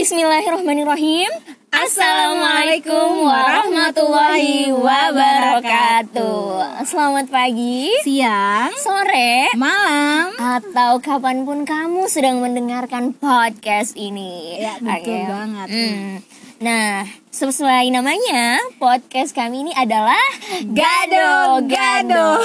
Bismillahirrahmanirrahim. Assalamualaikum warahmatullahi wabarakatuh. Selamat pagi, siang, sore, malam, atau kapan pun kamu sedang mendengarkan podcast ini. Ya, betul banget. Hmm. Nah, sesuai namanya, podcast kami ini adalah Gado-Gado.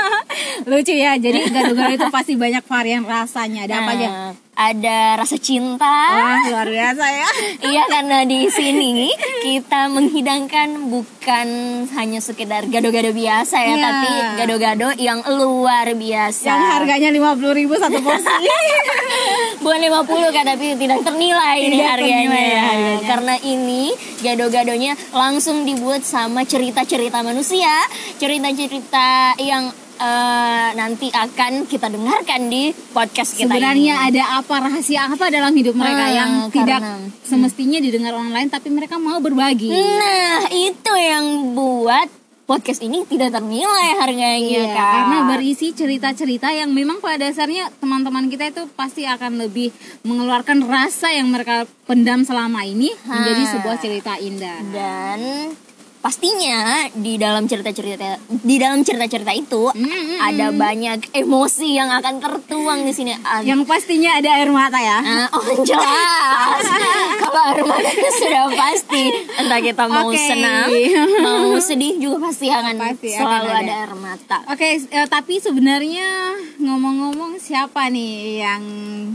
Lucu ya, jadi gado-gado itu pasti banyak varian rasanya. Ada apa aja? Ada rasa cinta. Wah, luar biasa ya. Iya karena di sini kita menghidangkan bukan hanya sekedar gado-gado biasa ya, Iya. tapi gado-gado yang luar biasa. Yang harganya 50.000 ribu satu porsi. bukan 50 kan tapi tidak ternilai ini harganya. ternilai ya harganya. Karena ini gado-gadonya langsung dibuat sama cerita-cerita manusia, cerita-cerita yang eh, nanti akan kita dengarkan di podcast kita Sebenarnya ini. ada apa rahasia apa dalam hidup mereka Ah, yang tidak karena- semestinya didengar online tapi mereka mau berbagi. Nah, itu yang buat podcast ini tidak ternilai harganya, Iya, Kak. karena berisi cerita-cerita yang memang pada dasarnya teman-teman kita itu pasti akan lebih mengeluarkan rasa yang mereka pendam selama ini menjadi Ha. sebuah cerita indah. dan pastinya di dalam cerita-cerita di dalam cerita-cerita itu Mm, mm, ada banyak emosi yang akan tertuang di sini. Yang pastinya ada air mata ya. ah, oh jelas. Kalau air mata itu sudah pasti. Entah kita mau Oke. senang, mau sedih juga pasti akan Pasti akan selalu ada. ada air mata. Oke, eh, tapi sebenarnya ngomong-ngomong siapa nih yang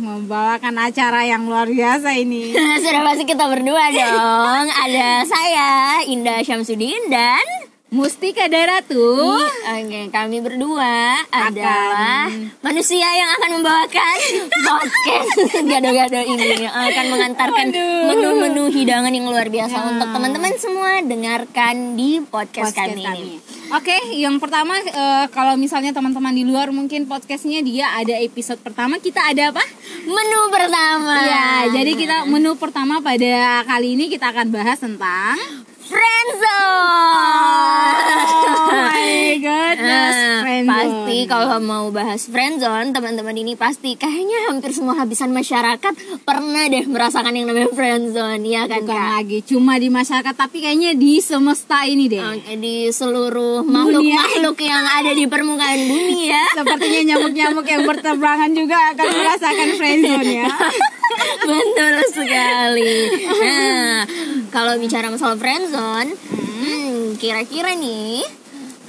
membawakan acara yang luar biasa ini? Sudah pasti kita berdua dong. Ada saya Indah Syamsuddin dan Mustika Daratu. Oke, kami berdua adalah manusia yang akan membawakan podcast gado-gado ini akan mengantarkan menu-menu hidangan yang luar biasa Ya. untuk teman-teman semua dengarkan di podcast, podcast kami, kami. ini. Oke, yang pertama eh, kalau misalnya teman-teman di luar mungkin podcastnya dia ada episode pertama kita ada apa? Menu pertama. Ya, jadi kita menu pertama pada kali ini kita akan bahas tentang friendzone. Oh my goodness, Nah, friendzone. pasti kalau mau bahas friendzone, teman-teman ini pasti kayaknya hampir semua lapisan masyarakat pernah deh merasakan yang namanya friendzone, ya kan bukan Kak? lagi cuma di masyarakat tapi kayaknya di semesta ini deh. Oke, di seluruh makhluk-makhluk yang ada di permukaan bumi ya. Sepertinya nyamuk-nyamuk yang berterbangan juga akan merasakan friendzone ya. Betul sekali. Nah, kalau bicara masalah friendzone, hmm, kira-kira nih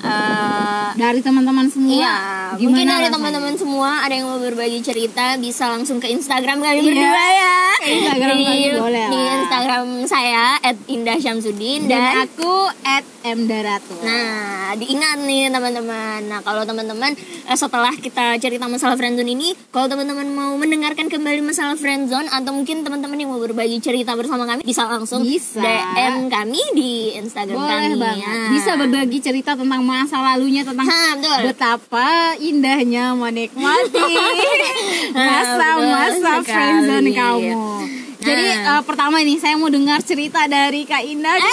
eh, Dari teman-teman semua. Iya, gimana mungkin dari teman-teman semua ada yang mau berbagi cerita bisa langsung ke Instagram kami Iya, berdua ya. ke Instagram di, kami boleh Di. Instagram saya @indah_syamsuddin dan dan aku at M Daratu. Nah, diingat nih teman-teman. Nah, kalau teman-teman eh, setelah kita cerita masalah friendzone ini, kalau teman-teman mau mendengarkan kembali masalah friendzone atau mungkin teman-teman yang mau berbagi cerita bersama kami bisa langsung Bisa. DM kami di Instagram boleh kami. banget. Nah. Bisa berbagi cerita tentang masa lalunya tentang Ha, betul. betapa indahnya menikmati masa-masa betul friendzone kamu. Jadi Nah. eh, pertama ini saya mau dengar cerita dari Kak Indah.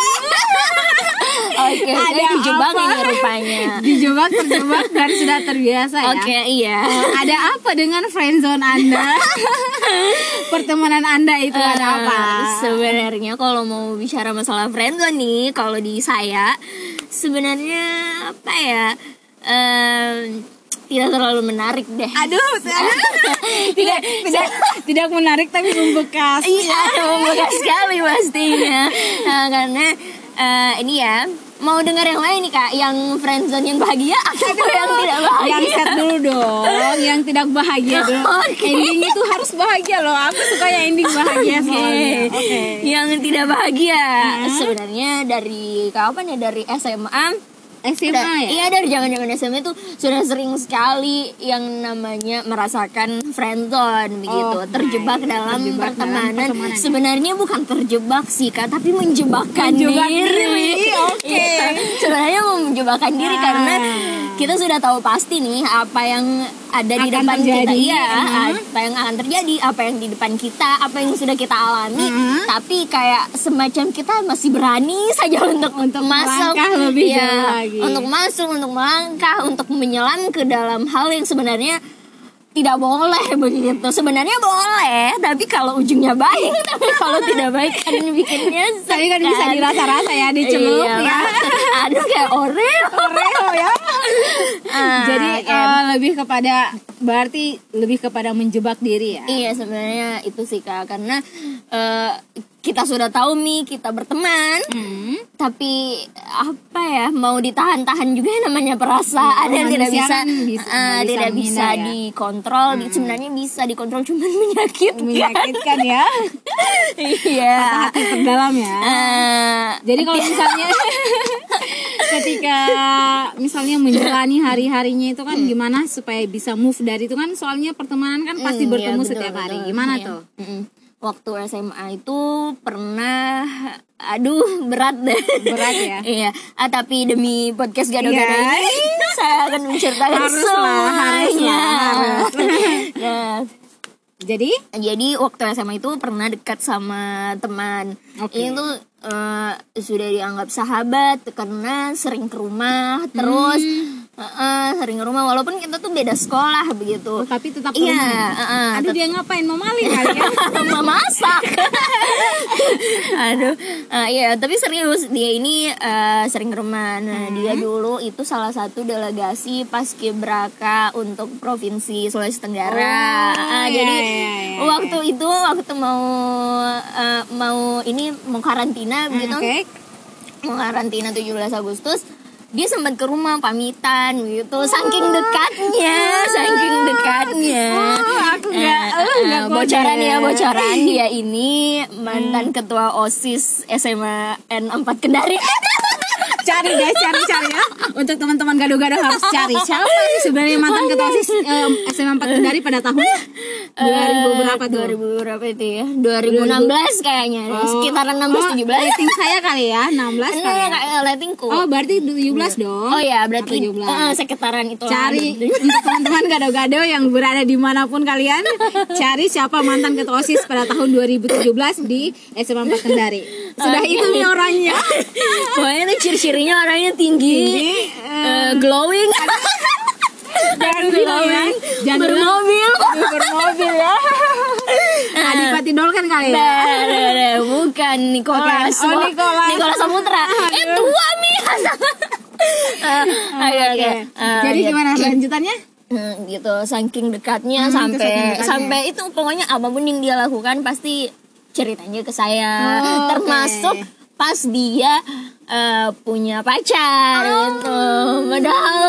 Oke, Ada saya dijebak apa? ini rupanya. Dijebak terjebak dan sudah terbiasa ya. Oke, iya. Eh, ada apa dengan friendzone Anda? Pertemanan Anda itu ada Eh, apa? Sebenarnya kalau mau bicara masalah friendzone nih, kalau di saya sebenarnya apa ya? em, tidak terlalu menarik deh. Aduh, tidak tidak tidak menarik tapi membekas. Iya, membekas sekali pastinya. Nah, karena eh, ini ya, mau dengar yang lain nih kak, yang friendzone yang bahagia atau yang tidak bahagia? Yang set dulu dong, yang tidak bahagia dulu. Oke. Ending itu harus bahagia loh. Aku suka yang ending bahagia soalnya. Oke. Oke. Yang tidak bahagia sebenarnya dari kapan ya dari SMA SMA Udah- ya? Iya dari zaman-zaman SMA itu sudah sering sekali yang namanya merasakan friendzone begitu, Oh, terjebak dalam Terjebak dalam pertemanan. pertemanan. Sebenarnya bukan terjebak sih kak, tapi menjebakkan Menjebak diri. diri, oke. Iya, sebenarnya mau menjebakkan diri Ah. karena kita sudah tahu pasti nih apa yang ada di Akan depan terjadi. kita, iya, Mhm. apa yang akan terjadi, apa yang di depan kita, apa yang sudah kita alami, Mhm. tapi kayak semacam kita masih berani saja untuk Untuk masuk lebih Iya, jauh lagi. Untuk masuk, untuk melangkah, untuk menyelam ke dalam hal yang sebenarnya tidak boleh begitu sebenarnya boleh tapi kalau ujungnya baik tapi kalau tidak baik kan bikinnya Tapi kan bisa sekan. dirasa-rasa ya, dicelup Iya, ya. aduh kayak oreo Oreo ya. Ah, Jadi kan. eh, lebih kepada berarti lebih kepada menjebak diri ya. Iya sebenarnya itu sih kak karena eh, kita sudah tahu nih kita berteman Hmm. tapi apa ya mau ditahan-tahan juga namanya perasaan yang tidak bisa, bisa- nggak bisa tidak bisa ya. dikontrol sebenarnya bisa dikontrol cuman menyakitkan Menyakitkan ya. iya Hati terdalam ya. Eh, Jadi kalau misalnya ketika misalnya menjalani hari-harinya itu kan gimana supaya bisa move dari itu kan soalnya pertemanan kan pasti Hmm, bertemu iya, betul, setiap hari. betul. Gimana Iya. tuh? Waktu SMA itu pernah aduh berat deh. Berat ya? iya. Ah, tapi demi podcast gado-gado Iya. ini saya akan menceritakan Harus semuanya. harus lah, nah, Jadi jadi waktu SMA itu pernah dekat sama teman. Oke. Ini tuh eh, sudah dianggap sahabat karena sering ke rumah terus Hmm. Eh, eh, sering ke rumah walaupun kita tuh beda sekolah begitu. oh, tapi tetap Iya, rumah. eh, eh, Aduh dia ngapain mau maling kali ya? Masak. Aduh, eh, iya tapi serius dia ini eh, sering ke rumah. Nah dia dulu itu salah satu delegasi paskibraka untuk provinsi Sulawesi Tenggara. Oh, Ah, iya, jadi iya, iya, waktu itu waktu mau eh, mau ini mau karantina begitu, Oke. mau karantina 17 Agustus. Dia sempat ke rumah pamitan gitu, saking dekatnya, saking dekatnya. Oh, aku eh, nggak bocoran ya bocoran. Dia ini mantan ketua osis SMA N4 Kendari cari guys cari cari ya. Untuk teman-teman gado-gado harus cari siapa sih sebenarnya mantan ketua osis eh, SMA 4 Kendari pada tahun 2000 berapa tuh? 2000 berapa itu ya? 2016 kayaknya. Deh. sekitaran 16 17 oh, rating saya kali ya 16 kali Enggak, ya. kayak ratingku. Oh berarti 17 dong. Oh ya, berarti Atau 17. eh, sekitaran itu cari untuk teman-teman gado-gado yang berada di mana pun kalian cari siapa mantan ketua osis pada tahun 2017 di SMA 4 Kendari. Sudah itu nih orangnya. Pokoknya tuh ciri-cirinya orangnya tinggi, Tinggi, eh, glowing, jangan bilang ya jangan bilang bermobil. bermobil ya Adipati Dolken kali ya Nah, nah, nah, bukan Nicholas. Bukan. Oh, Nicholas. Nicholas Saputra. Eh, tua nih. Eh, Oke. Eh, jadi gitu. gimana lanjutannya Hmm, gitu saking dekatnya Hmm, sampai saking dekatnya. sampai itu pokoknya apa pun yang dia lakukan pasti ceritanya ke saya Oh, termasuk oke. pas dia eh, punya pacar Oh. gitu padahal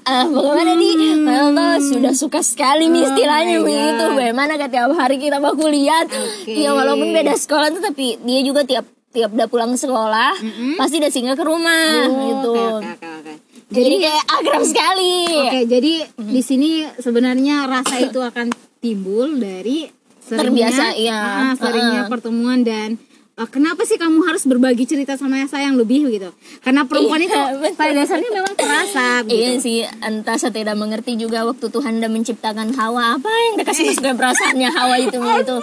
eh, bagaimana nih padahal sudah suka sekali nih Oh istilahnya my begitu bagaimana kan tiap hari kita baku lihat Oke. ya walaupun beda sekolah tuh tapi dia juga tiap tiap udah pulang sekolah pasti udah singgah ke rumah gitu Oh, Oke, oke, oke, oke. jadi kayak akrab sekali Oke, jadi di sini sebenarnya rasa itu akan timbul dari seringnya, Terbiasa, iya. ah, seringnya Heeh. pertemuan dan ah, kenapa sih kamu harus berbagi cerita sama saya yang lebih gitu? Karena perempuan Iya, itu betul. pada dasarnya memang terasa Iya gitu. sih, entah saya tidak mengerti juga waktu Tuhan dah menciptakan Hawa apa yang dikasih masukin perasaannya Hawa itu begitu.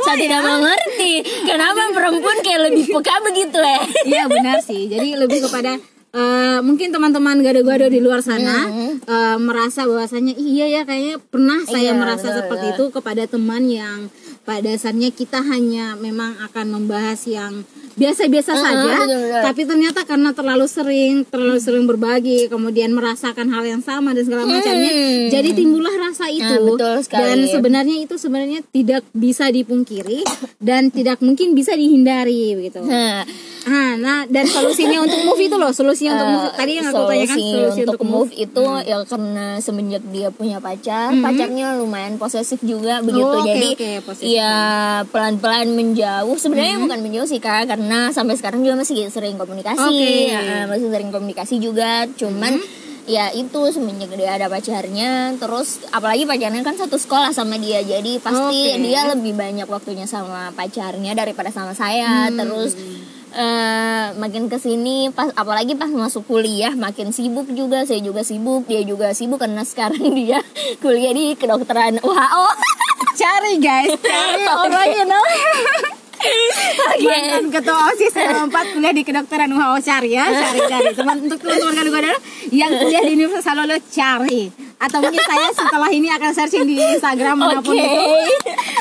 Saya tidak mengerti kenapa perempuan kayak lebih peka begitu eh. Iya benar sih. Jadi lebih kepada eh, mungkin teman-teman gado-gado di luar sana eh, merasa bahwasanya iya ya kayaknya pernah saya Iya, merasa betul, seperti betul. itu kepada teman yang pada dasarnya kita hanya memang akan membahas yang biasa-biasa saja, betul, betul. tapi ternyata karena terlalu sering, terlalu sering berbagi, kemudian merasakan hal yang sama dan segala macamnya, Hmm. jadi timbullah rasa itu. betul sekali. Dan sebenarnya itu sebenarnya tidak bisa dipungkiri dan tidak mungkin bisa dihindari begitu. Nah, Ah, nah dan solusinya untuk move itu loh, solusinya untuk move tadi yang aku tanyakan solusi solusi untuk, untuk move, move. itu ya karena semenjak dia punya pacar, pacarnya lumayan posesif juga begitu. Oh, oke, Jadi posesif. ya pelan-pelan menjauh. Sebenarnya bukan menjauh sih Kak, karena sampai sekarang juga masih sering komunikasi. Oke. Ya, masih sering komunikasi juga, cuman ya itu semenjak dia ada pacarnya. Terus apalagi pacarnya kan satu sekolah sama dia. Jadi pasti Oke. dia lebih banyak waktunya sama pacarnya daripada sama saya. Terus eh makin ke sini pas apalagi pas masuk kuliah makin sibuk juga. Saya juga sibuk dia juga sibuk. Karena sekarang dia kuliah di kedokteran WHO Cari guys, cari orangnya namanya. Mantan ketua OSIS 4 kuliah di kedokteran WHO cari ya, cari cari. Teman untuk teman-teman gado-gado yang kuliah di Universitas Solo cari. atau mungkin saya setelah ini akan searching di Instagram mana pun Oke. itu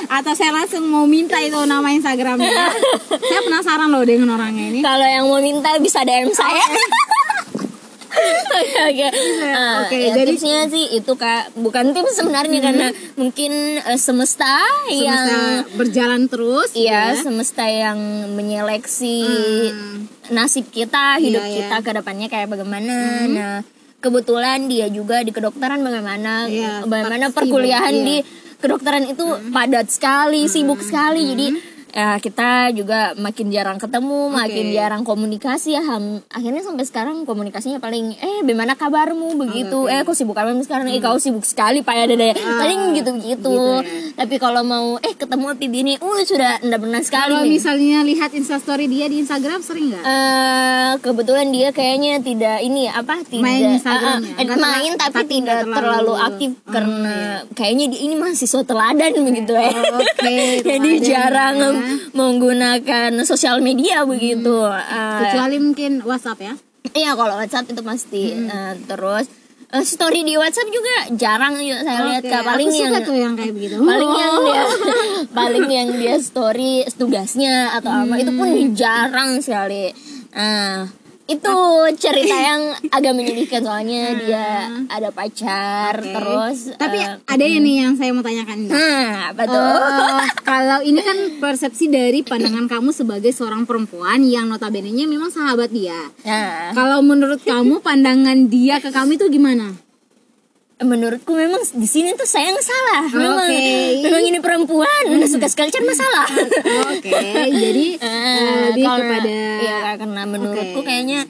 atau saya langsung mau minta itu nama Instagramnya saya penasaran loh dengan orangnya ini Kalau yang mau minta bisa DM saya. Oke oke. Ah, Oke, ya, jadi- tipsnya sih itu kak bukan tips sebenarnya karena mungkin eh, semesta, yang semesta berjalan terus iya ya. semesta yang menyeleksi Hmm. nasib kita, hidup Iya, kita iya. ke depannya kayak bagaimana. Nah kebetulan dia juga di kedokteran bagaimana, Iya, bagaimana perkuliahan iya. di kedokteran itu padat sekali, sibuk sekali. Jadi ya kita juga makin jarang ketemu, makin jarang komunikasi ya. Ham- akhirnya sampai sekarang komunikasinya paling eh bagaimana kabarmu begitu. Eh kok sibuk apa sekarang? Eh kau sibuk sekali Pak ya deh. Paling gitu-gitu. gitu ya. Tapi kalau mau eh ketemu api bini, uh sudah enggak pernah sekali. kalau misalnya lihat instastory dia di Instagram sering nggak Eh, kebetulan dia kayaknya tidak ini apa tidak Main Instagram eh, ya? eh, Nggak main terla- tapi, tapi tidak terlalu, terlalu- aktif Oh, karena kayaknya dia ini mahasiswa teladan begitu ya. Oke, Jadi teladan jarang ya. menggunakan sosial media begitu. Eh, kecuali mungkin WhatsApp ya. Iya kalau WhatsApp itu pasti. Eh, terus eh, story di WhatsApp juga jarang yuk saya lihat Oke, Kak. paling yang tuh yang kayak begitu. paling yang dia paling yang dia story tugasnya atau apa itu pun Hmm. jarang sekali. Nah itu cerita yang agak menyedihkan soalnya dia ada pacar Hmm. Oke. terus tapi eh, ada yang nih yang saya mau tanyakan nih nah apa tuh Eh, kalau ini kan persepsi dari pandangan kamu sebagai seorang perempuan yang notabene-nya memang sahabat dia. nah Kalau menurut kamu pandangan dia ke kamu itu gimana? Menurutku memang di sini tuh saya yang salah. Memang Oke. memang ini perempuan udah suka sekali cari masalah. Oke, jadi eh, Eh, lebih karena- kepada ya karena menurutku Oke. kayaknya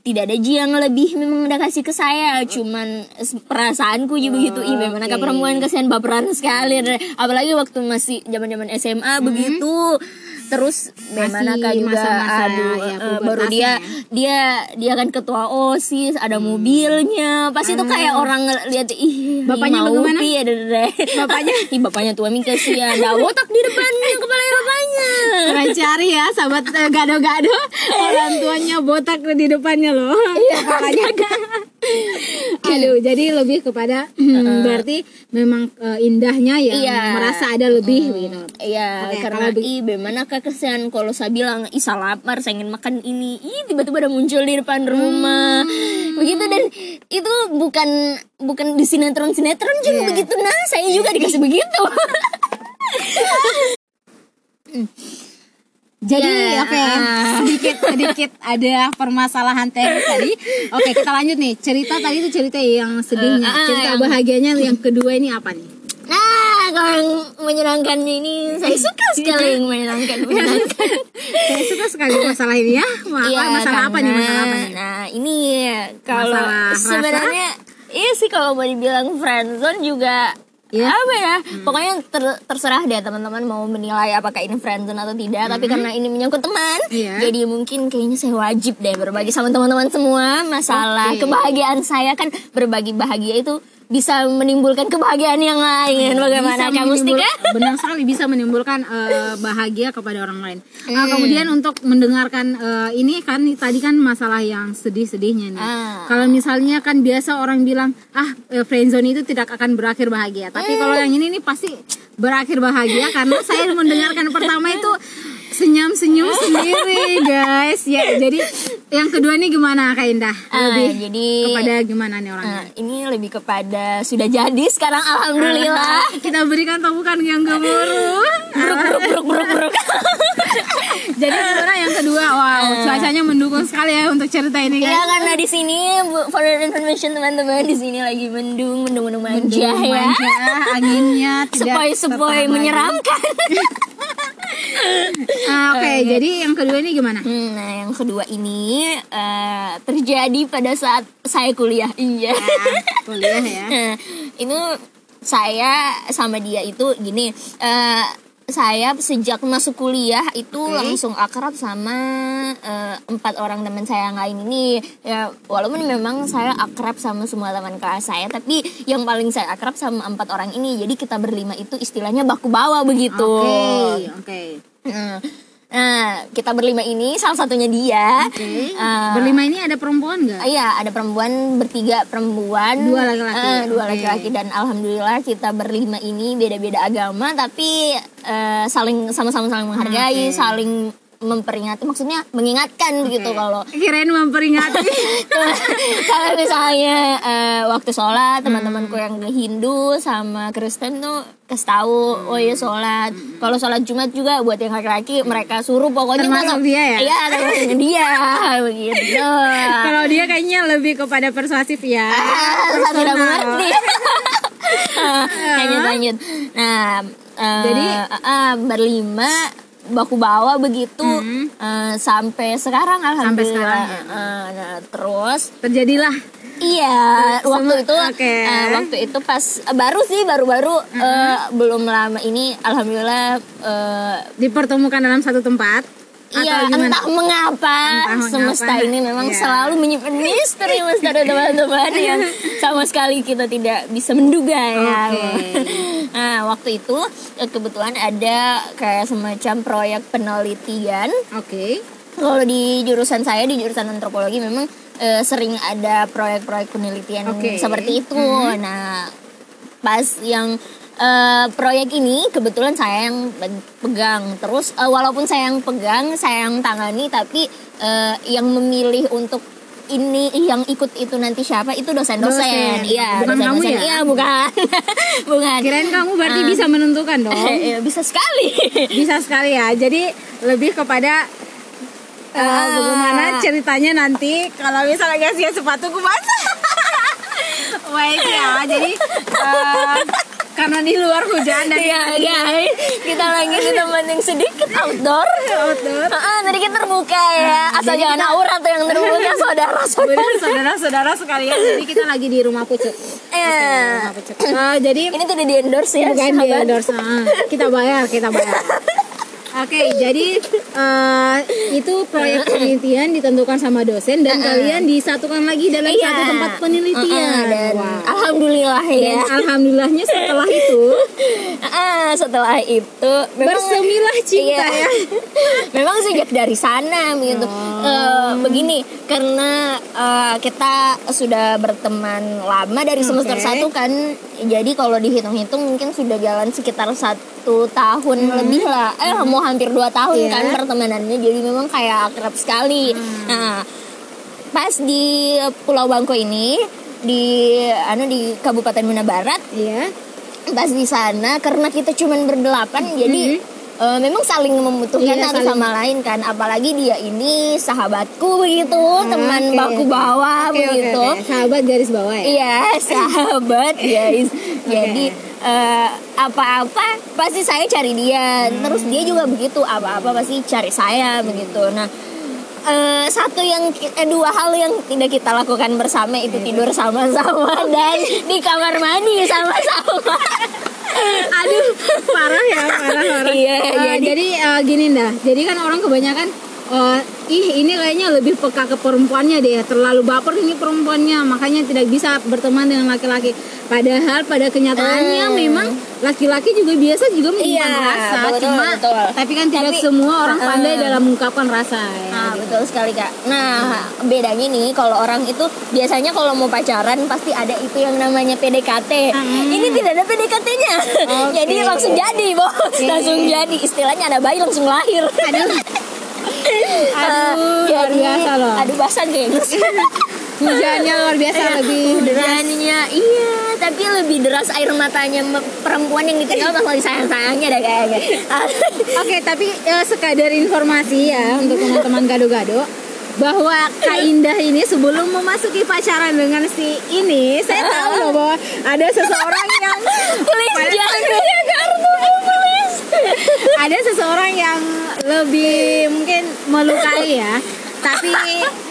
tidak ada Ji yang lebih memang udah kasih ke saya. Cuman perasaanku juga begitu ih bagaimana oke. perempuan kasihan baperan sekali. Apalagi waktu masih zaman zaman SMA begitu terus kak juga? masa-masa, aduh ya, eh, baru dia ya. dia dia kan ketua osis ada mobilnya. Pasti itu kayak orang ngel- lihat ih Bapaknya mau bagaimana? deh Bapaknya? ih bapaknya tua mi kasihan ada botak di depannya kepala bapaknya Kurang cari ya sahabat eh, gado-gado. Orang tuanya botak di depannya loh. Kepalanya aduh jadi lebih kepada hmm, berarti memang eh, indahnya ya Iya. merasa ada lebih gitu. Iya, Oke, karena kalau ih bagaimana kesian kalau saya bilang ih saya lapar, saya ingin makan ini, ih tiba-tiba ada muncul di depan rumah, begitu dan itu bukan bukan di sinetron sinetron juga Iya. begitu. Nah saya juga dikasih begitu. jadi Ya. apa ya sedikit sedikit ada permasalahan teknis tadi. Oke kita lanjut nih. Cerita tadi itu cerita yang sedihnya. Ah, cerita yang- bahagianya yang kedua ini apa nih? Nah, kalau yang menyenangkan ini saya suka sekali. yang menyenangkan. menyenangkan. saya suka sekali masalah ini ya. Iya, masalah apa nih karena- masalah apa nih? Nah, ini kalau Masalah? sebenarnya iya sih kalau mau dibilang friendzone juga Iya. apa ya? Pokoknya ter- terserah deh teman-teman mau menilai apakah ini friendzone atau tidak, tapi karena ini menyangkut teman, Iya. jadi mungkin kayaknya saya wajib deh berbagi sama teman-teman semua masalah Oke. kebahagiaan saya kan berbagi bahagia itu bisa menimbulkan kebahagiaan yang lain. Bagaimana Bisa kamu Stika? benar sekali bisa menimbulkan eh, bahagia kepada orang lain. Nah, Hmm. kemudian untuk mendengarkan eh, ini kan tadi kan masalah yang sedih-sedihnya nih. Ah. Kalau misalnya kan biasa orang bilang ah friendzone itu tidak akan berakhir bahagia. Tapi kalau yang ini nih pasti berakhir bahagia karena saya mendengarkan pertama itu senyum-senyum sendiri guys. Ya, jadi yang kedua nih gimana Kak Indah? Ah, Lebih jadi kepada gimana nih orangnya? Nah, ini lebih kepada sudah jadi sekarang alhamdulillah. Kita berikan tepukan yang gemuruh. Bruk bruk bruk bruk bruk. Jadi sebenarnya yang kedua, wow, cuacanya mendukung sekali ya untuk cerita ini Iya guys. karena di sini for information teman-teman di sini lagi mendung mendung mendung manja ya. Manja, anginnya tidak Sepoi sepoi menyeramkan. Ah, Oke, jadi yang kedua ini gimana? Hmm, Nah yang kedua ini eh, terjadi pada saat saya kuliah. Iya. Ya, kuliah ya. Nah, itu saya sama dia itu gini eh, saya sejak masuk kuliah itu Oke. langsung akrab sama eh, empat orang teman saya yang lain ini ya walaupun memang saya akrab sama semua teman kelas saya tapi yang paling saya akrab sama empat orang ini jadi kita berlima itu istilahnya baku bawa begitu Oke, oke. Nah, Nah, kita berlima ini salah satunya dia. Oke. Eh, Berlima ini ada perempuan nggak? Iya, ada perempuan bertiga perempuan, Dua laki-laki. Eh, dua laki-laki dan alhamdulillah kita berlima ini beda-beda agama tapi eh, saling sama-sama saling menghargai, Oke. saling memperingati, maksudnya mengingatkan gitu kalau Kirain memperingati. kalau misalnya eh, waktu sholat teman-temanku Hmm. yang Hindu sama Kristen tuh kasih tahu oh iya sholat kalau sholat Jumat juga buat yang laki-laki mereka suruh pokoknya Termasuk kalau- dia ya? iya termasuk dia begitu Kalau dia kayaknya lebih kepada persuasif ya. Ah, tidak mengerti lanjut lanjut nah eh, Jadi? eh, berlima baku bawa begitu Hmm. eh, sampai sekarang alhamdulillah sekarang, ya. Eh, nah, terus Terjadilah. Iya, waktu itu oke. eh, waktu itu pas eh, baru sih baru-baru eh, belum lama ini alhamdulillah eh, Dipertemukan dalam satu tempat. iya entah mengapa Entah mengapa. semesta ini memang Iya. selalu menyimpan misteri misteri teman-teman yang sama sekali kita tidak bisa menduga ya. Oke. Waktu itu eh, kebetulan ada kayak semacam proyek penelitian Oke. kalau di jurusan saya di jurusan antropologi memang eh, sering ada proyek-proyek penelitian Oke. seperti itu. Nah, pas yang eh, proyek ini kebetulan saya yang pe- pegang. Terus eh, walaupun saya yang pegang, saya yang tangani, tapi eh, yang memilih untuk ini yang ikut itu nanti siapa itu dosen-dosen. Dosen. Iya, Bukan kamu dosen-dosen. ya? Iya, bukan. bukan. Kirain kamu berarti Ah. bisa menentukan dong. Iya, bisa sekali. bisa sekali ya. Jadi lebih kepada eh, Ah. bagaimana ceritanya nanti kalau misalnya gak siap sepatuku basah. Baik ya. Jadi eh, karena di luar hujan dan Iya, guys. Kita lagi di tempat yang sedikit outdoor. outdoor. Ah, tadi kita terbuka ya. Asal jangan aurat tuh yang terbuka saudara-saudara. Benar saudara-saudara sekalian. Jadi kita lagi di rumah pucuk. Eh, Rumah pucuk. Eh, jadi ini tidak di endorse ya, bukan di endorse. Ah, kita bayar, kita bayar. Oke, jadi eh, itu proyek penelitian ditentukan sama dosen dan kalian disatukan lagi dalam Iya. satu tempat penelitian. Uh-uh, dan Wow. alhamdulillah Dan ya. alhamdulillahnya setelah itu Ah, setelah itu memang bersemilah cinta Iya. ya. Memang sejak dari sana gitu. Eh, begini, karena eh, kita sudah berteman lama dari semester Oke. satu kan. Jadi kalau dihitung-hitung mungkin sudah jalan sekitar satu tahun lebih lah. Eh mau hampir dua tahun Hmm. Iya. kan pertemanannya. Jadi memang kayak akrab sekali. Hmm. Nah, pas di Pulau Bangko ini di anu di Kabupaten Muna Barat Iya. pas di sana karena kita cuman berdelapan jadi eh, memang saling membutuhkan Iya, satu saling. sama lain kan apalagi dia ini sahabatku begitu teman oke. baku bawah oke, begitu oke. Sahabat garis bawah ya. iya sahabat guys jadi eh, apa-apa pasti saya cari dia. Terus dia juga begitu apa-apa pasti cari saya begitu. Nah eh, satu yang eh, dua hal yang tidak kita lakukan bersama itu tidur sama-sama dan di kamar mandi sama-sama. Aduh, parah ya, parah parah. Iya, Eh, jadi- jadi eh, gini dah. Jadi kan orang kebanyakan eh, ih ini kayaknya lebih peka ke perempuannya deh. Terlalu baper ini perempuannya, makanya tidak bisa berteman dengan laki-laki. Padahal pada kenyataannya Hmm. memang laki-laki juga biasa juga mengungkapkan Iya, rasa, betul, cuma betul. tapi kan tidak Tapi- semua orang Uh-uh. pandai dalam mengungkapkan rasa. ya. Nah, betul sekali kak. Nah, bedanya nih kalau orang itu biasanya kalau mau pacaran pasti ada itu yang namanya PDKT. Hmm. Ini tidak ada PDKT-nya. Oke. jadi langsung jadi, bos. Langsung jadi. Istilahnya ada bayi langsung lahir. Aduh. Luar biasa loh. Aduh basah gengs. Hujannya luar biasa lebih deras. Hujannya, iya. Tapi lebih deras air matanya perempuan yang ditinggal pas lagi sayang-sayangnya dah kayaknya. Oke, tapi eh, sekadar informasi ya untuk teman-teman gado-gado bahwa Kak Indah ini sebelum memasuki pacaran dengan si ini, saya tahu loh bahwa ada seseorang yang please jangan kartu, please. ada seseorang yang lebih mungkin melukai ya, tapi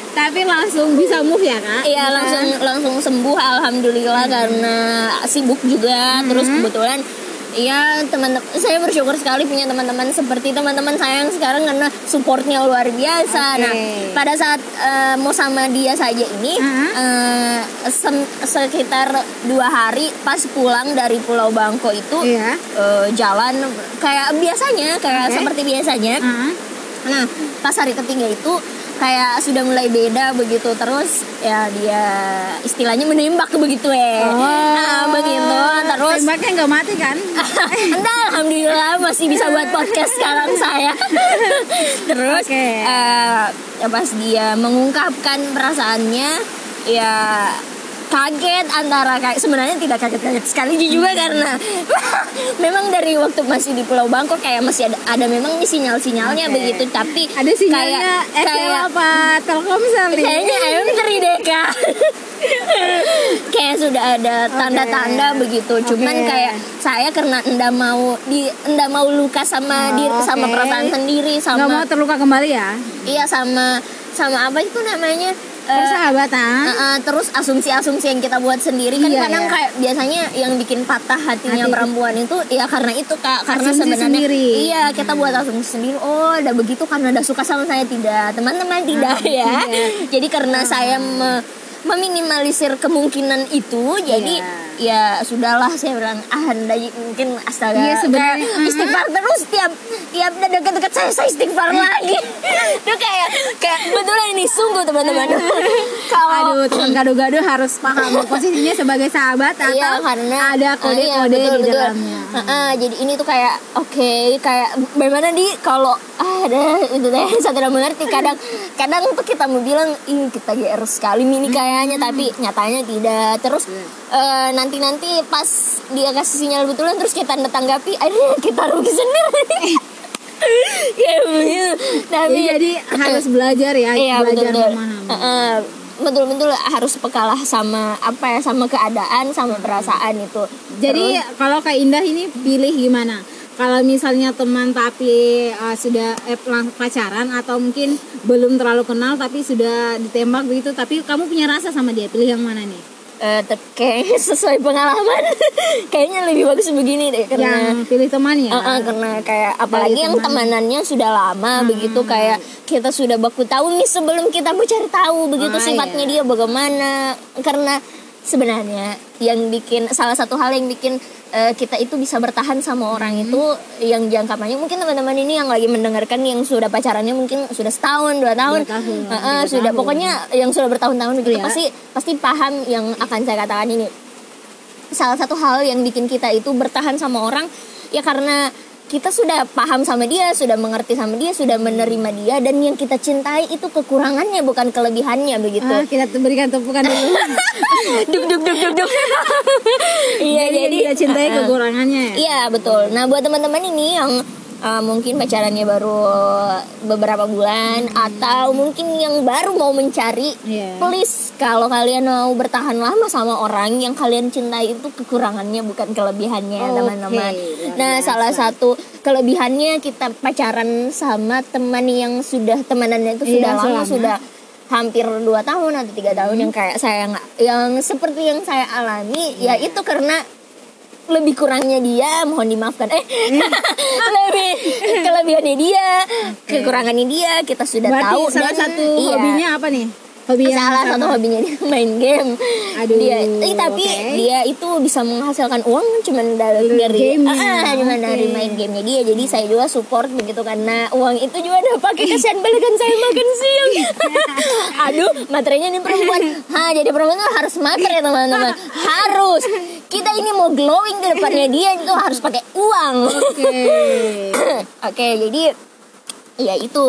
tapi langsung bisa move ya kak? Iya langsung langsung sembuh alhamdulillah karena sibuk juga terus Hmm. kebetulan Iya teman-teman saya bersyukur sekali punya teman-teman seperti teman-teman saya yang sekarang karena supportnya luar biasa. Oke. Nah pada saat eh, mau sama dia saja ini eh, sem- sekitar dua hari pas pulang dari Pulau Bangko itu Iya. eh, jalan kayak biasanya kayak Oke. seperti biasanya Ah, Nah, pas hari ketiga itu kayak sudah mulai beda begitu terus ya dia istilahnya menembak begitu ya. Nah, begitu terus Tembaknya nggak mati kan? Entah, alhamdulillah masih bisa buat podcast sekarang saya. Terus Oke. eh, ya pas dia mengungkapkan perasaannya ya kaget antara kayak sebenarnya tidak kaget-kaget sekali juga karena memang dari waktu masih di Pulau Bangkok kayak masih ada ada memang nih sinyal-sinyalnya Oke. begitu tapi Ada sinyalnya kayak, XL kayak apa Telkomsel kayaknya ayam teri deh kak kayak sudah ada tanda-tanda begitu cuman Oke. kayak saya karena enggak mau di enggak mau luka sama Oh, diri sama oke. perasaan sendiri Nggak mau sama terluka kembali ya? iya sama sama apa itu namanya Eh, Persahabatan. eh, eh, terus asumsi-asumsi yang kita buat sendiri kan Iya, kadang iya. kayak biasanya yang bikin patah hatinya Hati. perempuan itu ya karena itu kak karena Asumsi sebenarnya sendiri. iya kita buat asumsi sendiri oh udah begitu karena udah suka sama saya tidak teman-teman tidak ya iya. jadi karena saya me- meminimalisir kemungkinan itu jadi ya sudahlah saya bilang ah anda mungkin astaga Iya, sebenarnya, kayak uh-uh. istighfar terus tiap tiap udah deket-deket saya saya istighfar lagi itu kayak kayak betulan ini sungguh teman-teman kalau Aduh, teman gado-gado harus paham posisinya sebagai sahabat atau Iya karena ada ah, kode-kode iya, betul, di betul. dalamnya. Heeh, jadi ini tuh kayak oke kayak bagaimana di kalau ah, ada itu deh saya tidak mengerti kadang kadang tuh kita mau bilang ih kita GR sekali ini kayaknya tapi nyatanya tidak. Terus eh, nanti nanti pas dia kasih sinyal betulan terus kita tanggapi akhirnya kita rugi sendiri. Kayak begitu. Tapi Jadi, jadi harus belajar ya, iya belajar betul memahami. Heeh, betul betul harus pekalah sama apa ya sama keadaan sama perasaan itu. Jadi kalau Kak Indah ini pilih gimana? Kalau misalnya teman tapi uh, sudah eh, pacaran atau mungkin belum terlalu kenal tapi sudah ditembak begitu, tapi kamu punya rasa sama dia, pilih yang mana nih? Eh, tapi kayaknya sesuai pengalaman kayaknya lebih bagus begini deh karena yang pilih teman ya? Eh, eh, karena kayak apalagi yang teman. temanannya sudah lama begitu kayak kita sudah baku tahu nih sebelum kita mau cari tahu begitu Ah, sifatnya iya. dia bagaimana karena sebenarnya yang bikin salah satu hal yang bikin eh, kita itu bisa bertahan sama orang Hmm. itu yang jangka panjang mungkin teman-teman ini yang lagi mendengarkan yang sudah pacarannya mungkin sudah setahun dua tahun, Dua tahun, eh, tiga sudah tahun. pokoknya yang sudah bertahun-tahun begitu Iya. pasti pasti paham yang akan saya katakan ini salah satu hal yang bikin kita itu bertahan sama orang ya karena kita sudah paham sama dia, sudah mengerti sama dia, sudah menerima dia dan yang kita cintai itu kekurangannya bukan kelebihannya begitu. Ah, kita berikan tepukan dulu. duk duk duk duk duk. Iya jadi, jadi kita cintai uh, kekurangannya ya. Iya betul. Nah buat teman-teman ini yang uh, mungkin pacarannya baru beberapa bulan atau mungkin yang baru mau mencari, Iya. please kalau kalian mau bertahan lama sama orang yang kalian cintai itu kekurangannya bukan kelebihannya teman-teman. luar Nah biasa. salah satu kelebihannya kita pacaran sama teman yang sudah temanannya itu sudah Iya, lama selama. sudah hampir dua tahun atau tiga tahun Hmm. yang kayak saya nggak yang seperti yang saya alami ya Iya. itu karena lebih kurangnya dia mohon dimaafkan eh lebih kelebihannya dia kekurangannya dia kita sudah Berarti tahu salah dan- satu iya. hobinya apa nih? Hobi yang salah sama. satu hobinya dia main game. Aduh, dia eh, tapi oke. dia itu bisa menghasilkan uang cuman dari, Dari dari gamenya, ah, cuma oke. dari main gamenya dia. Jadi saya juga support begitu karena uang itu juga udah pakai kasihan balikan saya makan siang. Aduh materinya nih perempuan. Ha jadi perempuan tuh harus makan ya teman-teman. Harus. Kita ini mau glowing ke depannya dia itu harus pakai uang. Oke. Oke, jadi ya itu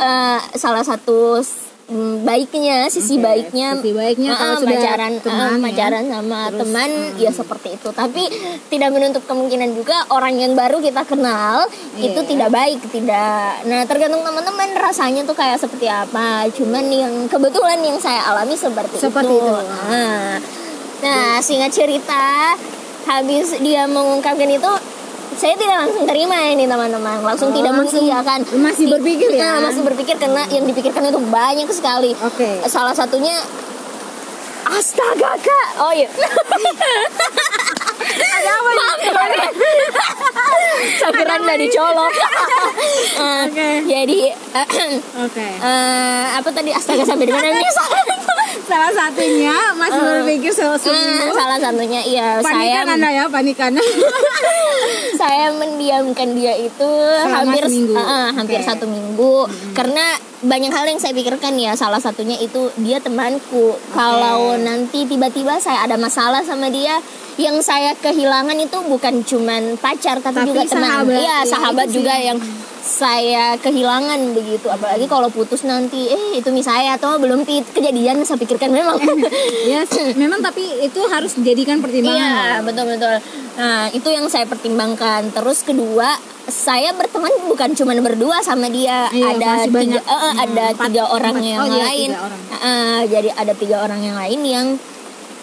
eh, salah satu mm, baiknya, sisi Oke, baiknya, sisi baiknya eh, kalau sudah pacaran, teman ya. pacaran sama teman ya seperti itu. Tapi tidak menutup kemungkinan juga orang yang baru kita kenal Iya. itu tidak baik, tidak. Nah tergantung teman-teman rasanya tuh kayak seperti apa. Cuman yang kebetulan yang saya alami seperti, Seperti itu. Nah, nah singkat cerita habis dia mengungkapkan itu saya tidak langsung terima ini teman-teman. Langsung Oh, tidak mengiyakan masih berpikir ya? Nah, masih berpikir karena yang dipikirkan itu banyak sekali. Oke. salah satunya astaga kak. Oh iya ada apa saya kira nggak dicolok Eh, Oke. jadi Oke. eh, apa tadi astaga sampai di mana nih salah satunya Mas berpikir soal Nah, seminggu. salah satunya iya saya Panikan Anda ya, panikan. saya mendiamkan dia itu hampir seminggu. Ah, ah, hampir Oke. satu minggu karena banyak hal yang saya pikirkan ya salah satunya itu dia temanku kalau nanti tiba-tiba saya ada masalah sama dia yang saya kehilangan itu bukan cuman pacar tapi, Tapi juga teman sahabat. iya sahabat sih. juga yang saya kehilangan begitu apalagi kalau putus nanti eh itu misalnya atau belum kejadian saya pikirkan memang ya, memang tapi itu harus dijadikan pertimbangan. Iya betul betul. Nah itu yang saya pertimbangkan. Terus kedua saya berteman bukan cuma berdua sama dia. Iya, ada tiga, banyak. eh, eh, ada Empat- tiga orang empat. yang Oh, iya, lain. tiga orang. Eh, jadi ada tiga orang yang lain yang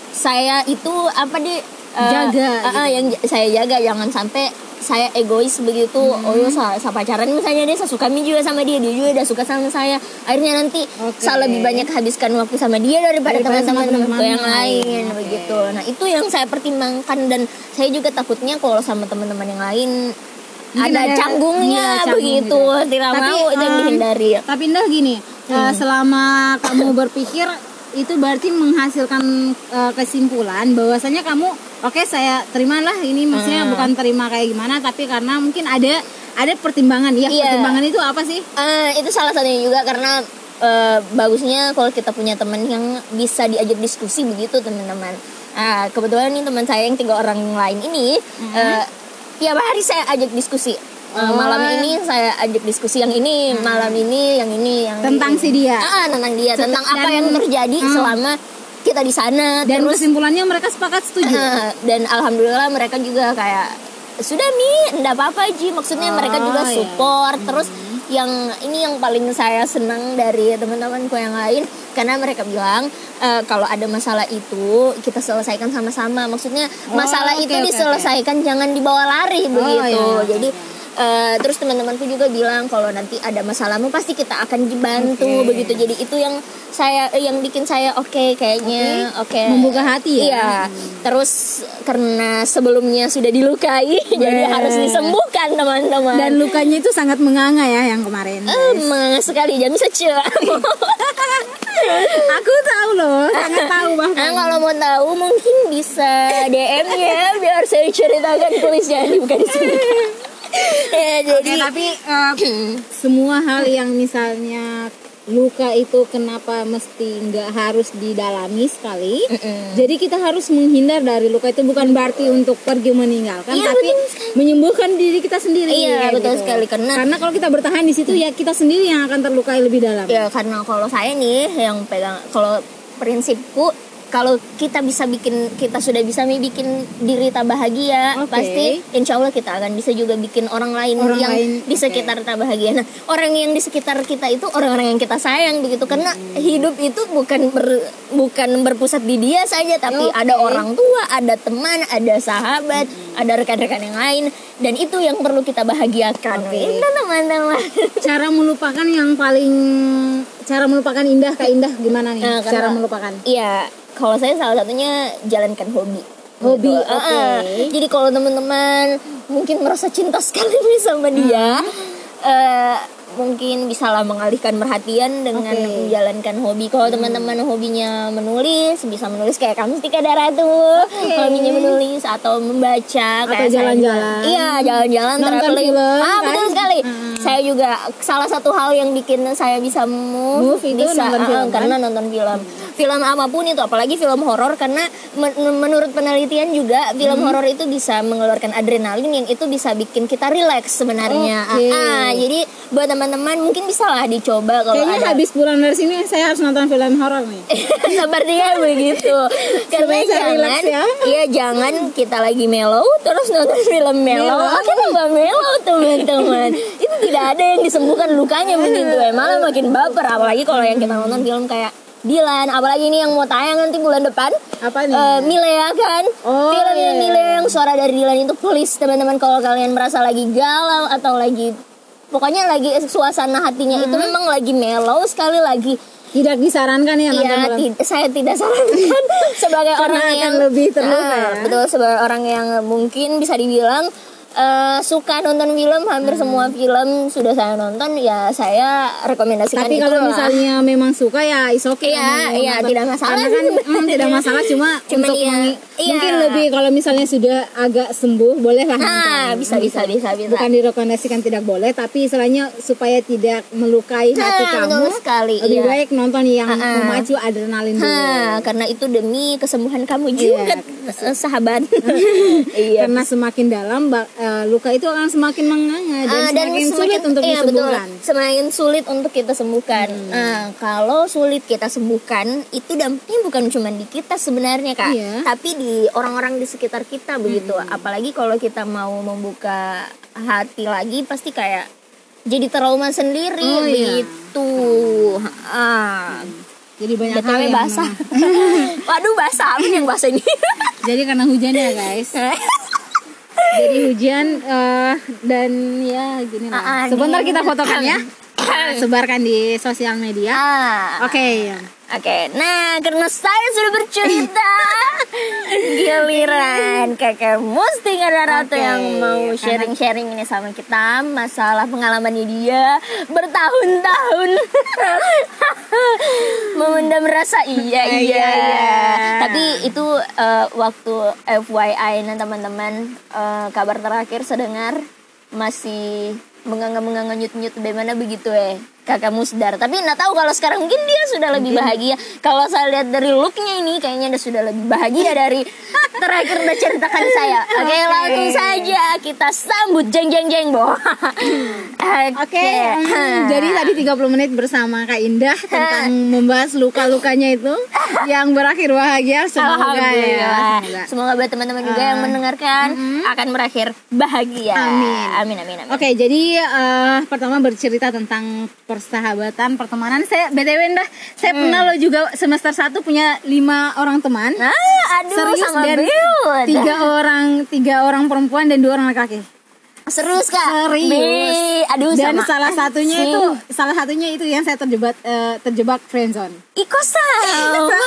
saya itu apa di eh, Jaga, eh, eh, yang saya jaga jangan sampai saya egois begitu Hmm. oh ya saya, saya pacaran misalnya dia saya suka juga sama dia dia juga udah suka sama saya akhirnya nanti Oke. saya lebih banyak habiskan waktu sama dia daripada teman-teman yang lain. Oke. begitu nah itu yang saya pertimbangkan dan saya juga takutnya kalau sama teman-teman yang lain Mungkin ada, ada- canggungnya iya, canggung begitu gitu. tidak Tapi, mau itu yang em, dihindari Tapi Indah gini, Hmm. eh, selama kamu berpikir itu berarti menghasilkan eh, kesimpulan bahwasanya kamu oke saya terimalah ini maksudnya Hmm. bukan terima kayak gimana tapi karena mungkin ada ada pertimbangan ya Iya. pertimbangan itu apa sih? Eh, itu salah satunya juga karena eh, bagusnya kalau kita punya teman yang bisa diajak diskusi begitu teman-teman. Nah, kebetulan nih teman saya yang tiga orang lain ini eh, tiap hari saya ajak diskusi. Oh. malam ini saya ajak diskusi yang ini, malam ini yang ini, yang Tentang ini. si dia. Ah, tentang dia, tentang apa yang terjadi Hmm. selama kita di sana. Dan terus kesimpulannya mereka sepakat setuju. Ah, dan alhamdulillah mereka juga kayak sudah mi enggak apa-apa Ji maksudnya mereka juga Oh, iya. support terus yang ini yang paling saya senang dari teman-temanku yang lain karena mereka bilang eh, kalau ada masalah itu kita selesaikan sama-sama maksudnya Oh, masalah oke, itu oke, diselesaikan jangan dibawa lari begitu iya, jadi. Eh, terus teman-temanku juga bilang kalau nanti ada masalahmu pasti kita akan dibantu Oke. begitu jadi itu yang saya eh, yang bikin saya oke kayaknya oke Membuka hati ya? iya terus karena sebelumnya sudah dilukai jadi harus disembuhkan teman-teman Dan lukanya itu sangat menganga ya yang kemarin. Emang sekali jangan saja Aku tahu loh, sangat tahu Nah, bahkan. kalau mau tahu mungkin bisa DM ya biar saya ceritakan tulisnya dibuka di sini. ya Oke, jadi tapi eh, semua hal yang misalnya luka itu kenapa mesti nggak harus didalami sekali. Mm-mm. Jadi kita harus menghindar dari luka itu bukan berarti untuk pergi meninggalkan, Iya, tapi menyembuhkan diri kita sendiri. Iya, betul gitu. sekali, karena- karena kalau kita bertahan di situ ya kita sendiri yang akan terlukai lebih dalam. ya karena kalau saya nih yang pegang kalau prinsipku kalau kita bisa bikin kita sudah bisa bikin diri tak bahagia Oke. pasti insya Allah kita akan bisa juga bikin orang lain Orang yang lain, di sekitar tak bahagia nah orang yang di sekitar kita itu orang-orang yang kita sayang begitu karena hidup itu bukan ber- bukan berpusat di dia saja tapi Oke. ada orang tua ada teman ada sahabat ada rekan-rekan yang lain dan itu yang perlu kita bahagiakan Oke. itu teman-teman Cara melupakan yang paling cara melupakan indah kak indah gimana nih? Nah, cara karena- melupakan. Iya, kalau saya salah satunya jalankan hobi. Hobi, Gitu. oke. Ah, ah. Jadi kalau teman-teman mungkin merasa cinta sekali nih sama dia, eh, mungkin bisalah mengalihkan perhatian dengan Oke. menjalankan hobi. Kalau teman-teman hobinya menulis, bisa menulis kayak kamu Tika Dara tuh, hobinya menulis atau membaca, Atau jalan-jalan. Iya, jalan-jalan, film, ah, kan? Sekali. Hmm. Saya juga salah satu hal yang bikin saya bisa move, Move itu bisa nonton ah, film, kan? karena nonton film. Film apa pun itu, apalagi film horor karena men- menurut penelitian juga film Hmm. horor itu bisa mengeluarkan adrenalin yang itu bisa bikin kita rileks sebenarnya. Oke. Ah, ah, jadi buat teman-teman mungkin bisa lah dicoba kalau Kayaknya ada habis pulang dari sini saya harus nonton film horor nih. sepertinya begitu. Karena jangan, ya. iya jangan kita lagi mellow terus nonton film mellow. Mellow. Akan tambah mellow teman-teman. Itu tidak ada yang disembuhkan lukanya begitu ya. Malah makin baper apalagi kalau yang kita nonton film kayak Dilan, apalagi ini yang mau tayang nanti bulan depan. Apa nih? Eh, Milea kan? Oh, Filmnya iya. Milea yang suara dari Dilan itu please teman-teman kalau kalian merasa lagi galau atau lagi pokoknya lagi suasana hatinya itu memang lagi mellow sekali lagi Tidak disarankan ya Iya, tid- saya tidak sarankan sebagai Karena orang akan yang lebih terluka Ah, ya. betul sebagai orang yang mungkin bisa dibilang eh, suka nonton film hampir semua film sudah saya nonton ya saya rekomendasikan Tapi itu kalau lah. misalnya memang suka ya is okay Iya, kamu iya, nonton. tidak masalah Karena kan mm, tidak masalah cuma Cuman untuk iya, iya. mungkin lebih kalau misalnya sudah agak sembuh bolehlah Nah, nonton. bisa bisa bisa bisa. Bukan direkomendasikan tidak boleh tapi istilahnya supaya tidak melukai hati Nah, kamu. betul sekali, Lebih iya. baik nonton yang Ha-ha. memacu adrenalin dulu. Hah, karena itu demi kesembuhan kamu juga, eh, sahabat. iya. Karena semakin dalam ba- eh, luka itu akan semakin menganga dan Ah, semakin, sulit untuk iya, disembuhkan. Betul, semakin sulit untuk kita sembuhkan. Hmm. Nah, kalau sulit kita sembuhkan, itu dampaknya bukan cuma di kita sebenarnya kak, Iya. Hmm. tapi di orang-orang di sekitar kita begitu. Apalagi kalau kita mau membuka hati lagi, pasti kayak jadi trauma sendiri Oh, iya. begitu. Ah, Jadi banyak hal yang basah. Waduh basah apa yang basah ini? Jadi karena hujan ya guys. Jadi hujan eh, dan ya gini lah. Ah, ah, Sebentar kita fotokan ya. Sebarkan di sosial media. ah. Oke. Oke, nah karena saya sudah bercerita Giliran kakak Musti ada Ratu Oke, yang mau sharing-sharing ini sama kita Masalah pengalamannya dia Bertahun-tahun Memendam rasa iya iya Iya, iya. Tapi itu eh, waktu FYI nah teman-teman eh, Kabar terakhir sedengar Masih menganga-menganga nyut-nyut bagaimana begitu eh kakak Musdar tapi nggak tahu kalau sekarang mungkin dia sudah lebih bahagia kalau saya lihat dari looknya ini kayaknya dia sudah lebih bahagia dari terakhir udah ceritakan saya oke Oke. langsung saja kita sambut jeng jeng jeng bo oke Oke, mm, jadi tadi 30 menit bersama Kak Indah tentang membahas luka-lukanya itu yang berakhir bahagia semoga ya. Semoga. Semoga buat teman-teman juga yang mendengarkan akan berakhir bahagia. Amin. Amin amin amin. Oke, jadi eh, pertama bercerita tentang persahabatan, pertemanan. Saya BTW Indah, saya Hmm. pernah lo juga semester 1 punya lima orang teman. Nah, aduh Serius sama dan tiga orang tiga orang perempuan dan dua orang laki-laki. Serius kak? Serius. Bi, aduh Dan sama. salah satunya Si- itu salah satunya itu yang saya terjebak eh, terjebak friendzone. Iko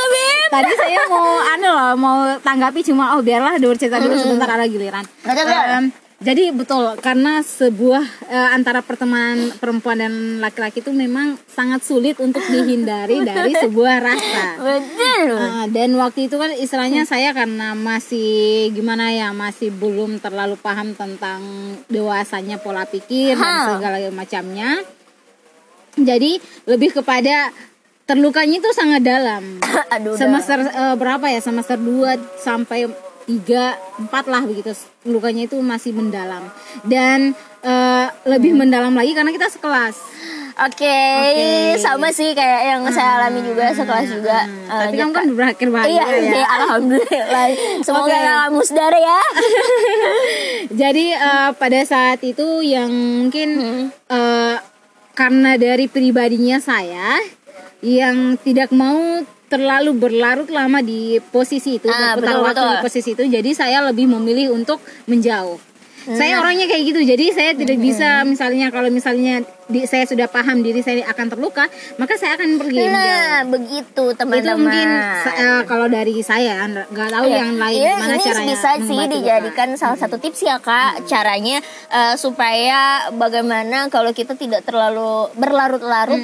Beb. Tadi saya mau anu loh, mau tanggapi cuma oh biarlah dulu cerita dulu sebentar ada giliran. Betul, betul. Jadi betul karena sebuah eh, antara pertemanan perempuan dan laki-laki itu memang sangat sulit untuk dihindari dari sebuah rasa. Betul. Ah, dan waktu itu kan istilahnya saya karena masih gimana ya masih belum terlalu paham tentang dewasanya pola pikir Ha. dan segala macamnya. Jadi lebih kepada terlukanya itu sangat dalam. aduh. semester eh, berapa ya? Semester 2 sampai 3 4 lah begitu. Lukanya itu masih mendalam. Dan eh, lebih Hmm. mendalam lagi karena kita sekelas. Oke, Oke. sama sih kayak yang saya alami juga sekelas juga. Hmm, tapi kamu kan berakhir bahagia Iya, ya. iya, alhamdulillah. Semoga Oke. kakak musdar ya. Jadi eh, pada saat itu yang mungkin Hmm. eh, karena dari pribadinya saya yang tidak mau terlalu berlarut lama di posisi itu, Ah, berputar betul, waktu betul. di posisi itu. Jadi saya lebih memilih untuk menjauh. Saya orangnya kayak gitu, jadi saya tidak bisa misalnya kalau misalnya di, saya sudah paham diri saya akan terluka, maka saya akan pergi. Nah, begitu teman-teman. Itu mungkin sa- eh, kalau dari saya nggak tahu Iya. yang lain Iya, gimana ini caranya bisa sih mengobati luka. dijadikan salah satu tips ya kak caranya eh, supaya bagaimana kalau kita tidak terlalu berlarut-larut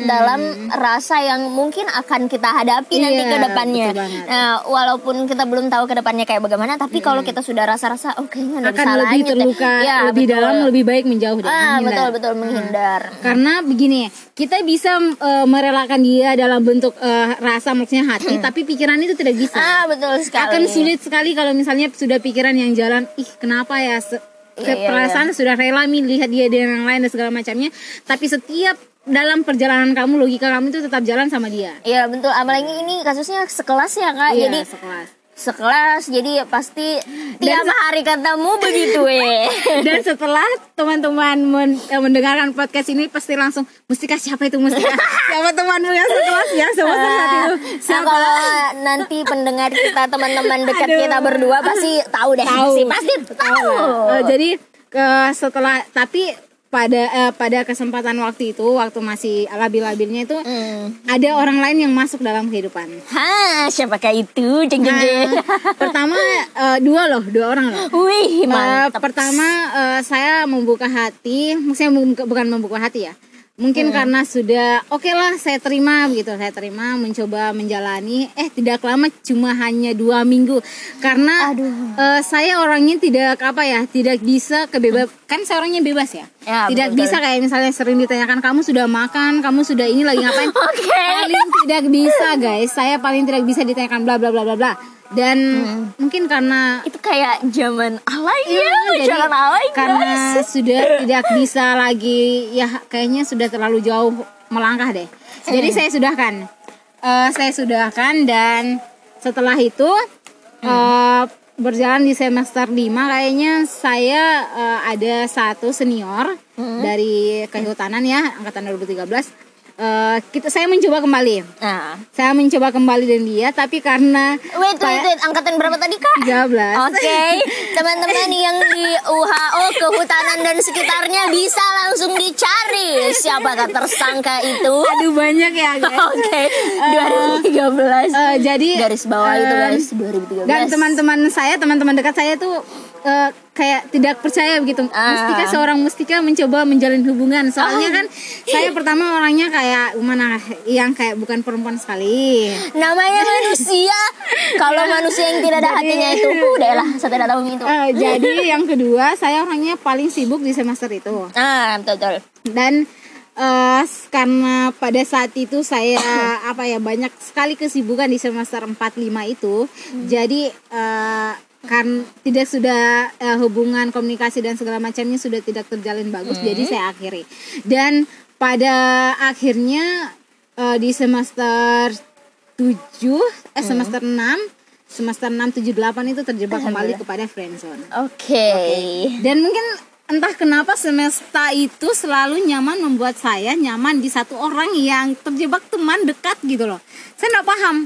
dalam rasa yang mungkin akan kita hadapi nanti Iya, ke depannya. Nah, walaupun kita belum tahu ke depannya kayak bagaimana, tapi kalau kita sudah rasa-rasa oh kayaknya ada akan lebih salahnya deh." terluka, Iya, lebih betul. dalam, lebih baik menjauh deh, Ah, menghindar. betul betul menghindar. Karena begini, kita bisa eh, merelakan dia dalam bentuk eh, rasa maksudnya hati, tapi pikiran itu tidak bisa. Ah, betul sekali. Akan sulit sekali kalau misalnya sudah pikiran yang jalan, ih kenapa ya se- Iya, iya, perasaan sudah rela nih lihat dia dengan yang lain dan segala macamnya, tapi setiap dalam perjalanan kamu logika kamu itu tetap jalan sama dia. Iya betul, apalagi ini kasusnya sekelas ya kak, Iya, jadi sekelas. Sekelas jadi pasti tiap hari katamu begitu eh Dan setelah teman-teman men- eh, mendengarkan podcast ini pasti langsung Mustika siapa itu Mustika? siapa temanmu yang sekelas ya semester saat itu? Nah, Siapa? kalau nanti pendengar kita teman-teman dekat Aduh. kita berdua pasti tahu deh Tahu. pasti tahu. Eh, jadi ke setelah tapi pada eh, pada kesempatan waktu itu waktu masih labil-labilnya itu Hmm. ada orang lain yang masuk dalam kehidupan. Ha, siapakah itu? Jeng jeng jeng. Nah, pertama eh, dua loh, dua orang loh. Wih, Eh, mantap. pertama eh, saya membuka hati, maksudnya membuka- bukan membuka hati ya. Mungkin Hmm. karena sudah oke lah saya terima begitu, saya terima mencoba menjalani. Eh tidak lama cuma hanya dua minggu karena Aduh. eh, saya orangnya tidak apa ya, tidak bisa kebebas. Kan saya orangnya bebas ya. Ya, tidak betul. bisa kayak misalnya sering ditanyakan kamu sudah makan, kamu sudah ini lagi ngapain? Oke. paling tidak bisa guys, saya paling tidak bisa ditanyakan bla bla bla bla bla. Dan mungkin karena Itu kayak zaman alay Iya, ya, jadi jangan alay karena guys. sudah tidak bisa lagi ya kayaknya sudah terlalu jauh melangkah deh. Jadi saya sudahkan, Eh, saya sudahkan dan setelah itu eh, berjalan di semester 5 kayaknya saya eh, ada satu senior dari kehutanan ya angkatan 2013. Eh, kita saya mencoba kembali. Nah, Saya mencoba kembali dan dia tapi karena wait, wait, wait, angkatan berapa tadi kak? 13 Oke, teman-teman yang di UHO kehutanan dan sekitarnya bisa langsung dicari siapakah tersangka itu. Aduh banyak ya guys. Oke, 2013. Eh, jadi Garis bawah itu eh, guys, 2013. dan teman-teman saya teman-teman dekat saya tuh eh, kayak tidak percaya begitu Ah. mustika seorang mustika mencoba menjalin hubungan soalnya Ah. kan saya pertama orangnya kayak mana yang kayak bukan perempuan sekali namanya manusia. Kalau manusia yang tidak ada Jadi- hatinya itu, udah lah, saya tidak tahu itu. Eh, jadi yang kedua saya orangnya paling sibuk di semester itu Ah, betul betul. dan eh, karena pada saat itu saya apa ya banyak sekali kesibukan di semester 4 5 itu jadi eh, kan tidak sudah eh, hubungan komunikasi dan segala macamnya sudah tidak terjalin bagus. Jadi saya akhiri. Dan pada akhirnya eh, di semester 7 eh semester 6 semester 6 7 8 itu terjebak kembali kepada friendzone Oke. dan mungkin entah kenapa semesta itu selalu nyaman membuat saya nyaman di satu orang yang terjebak teman dekat gitu loh. Saya nggak paham.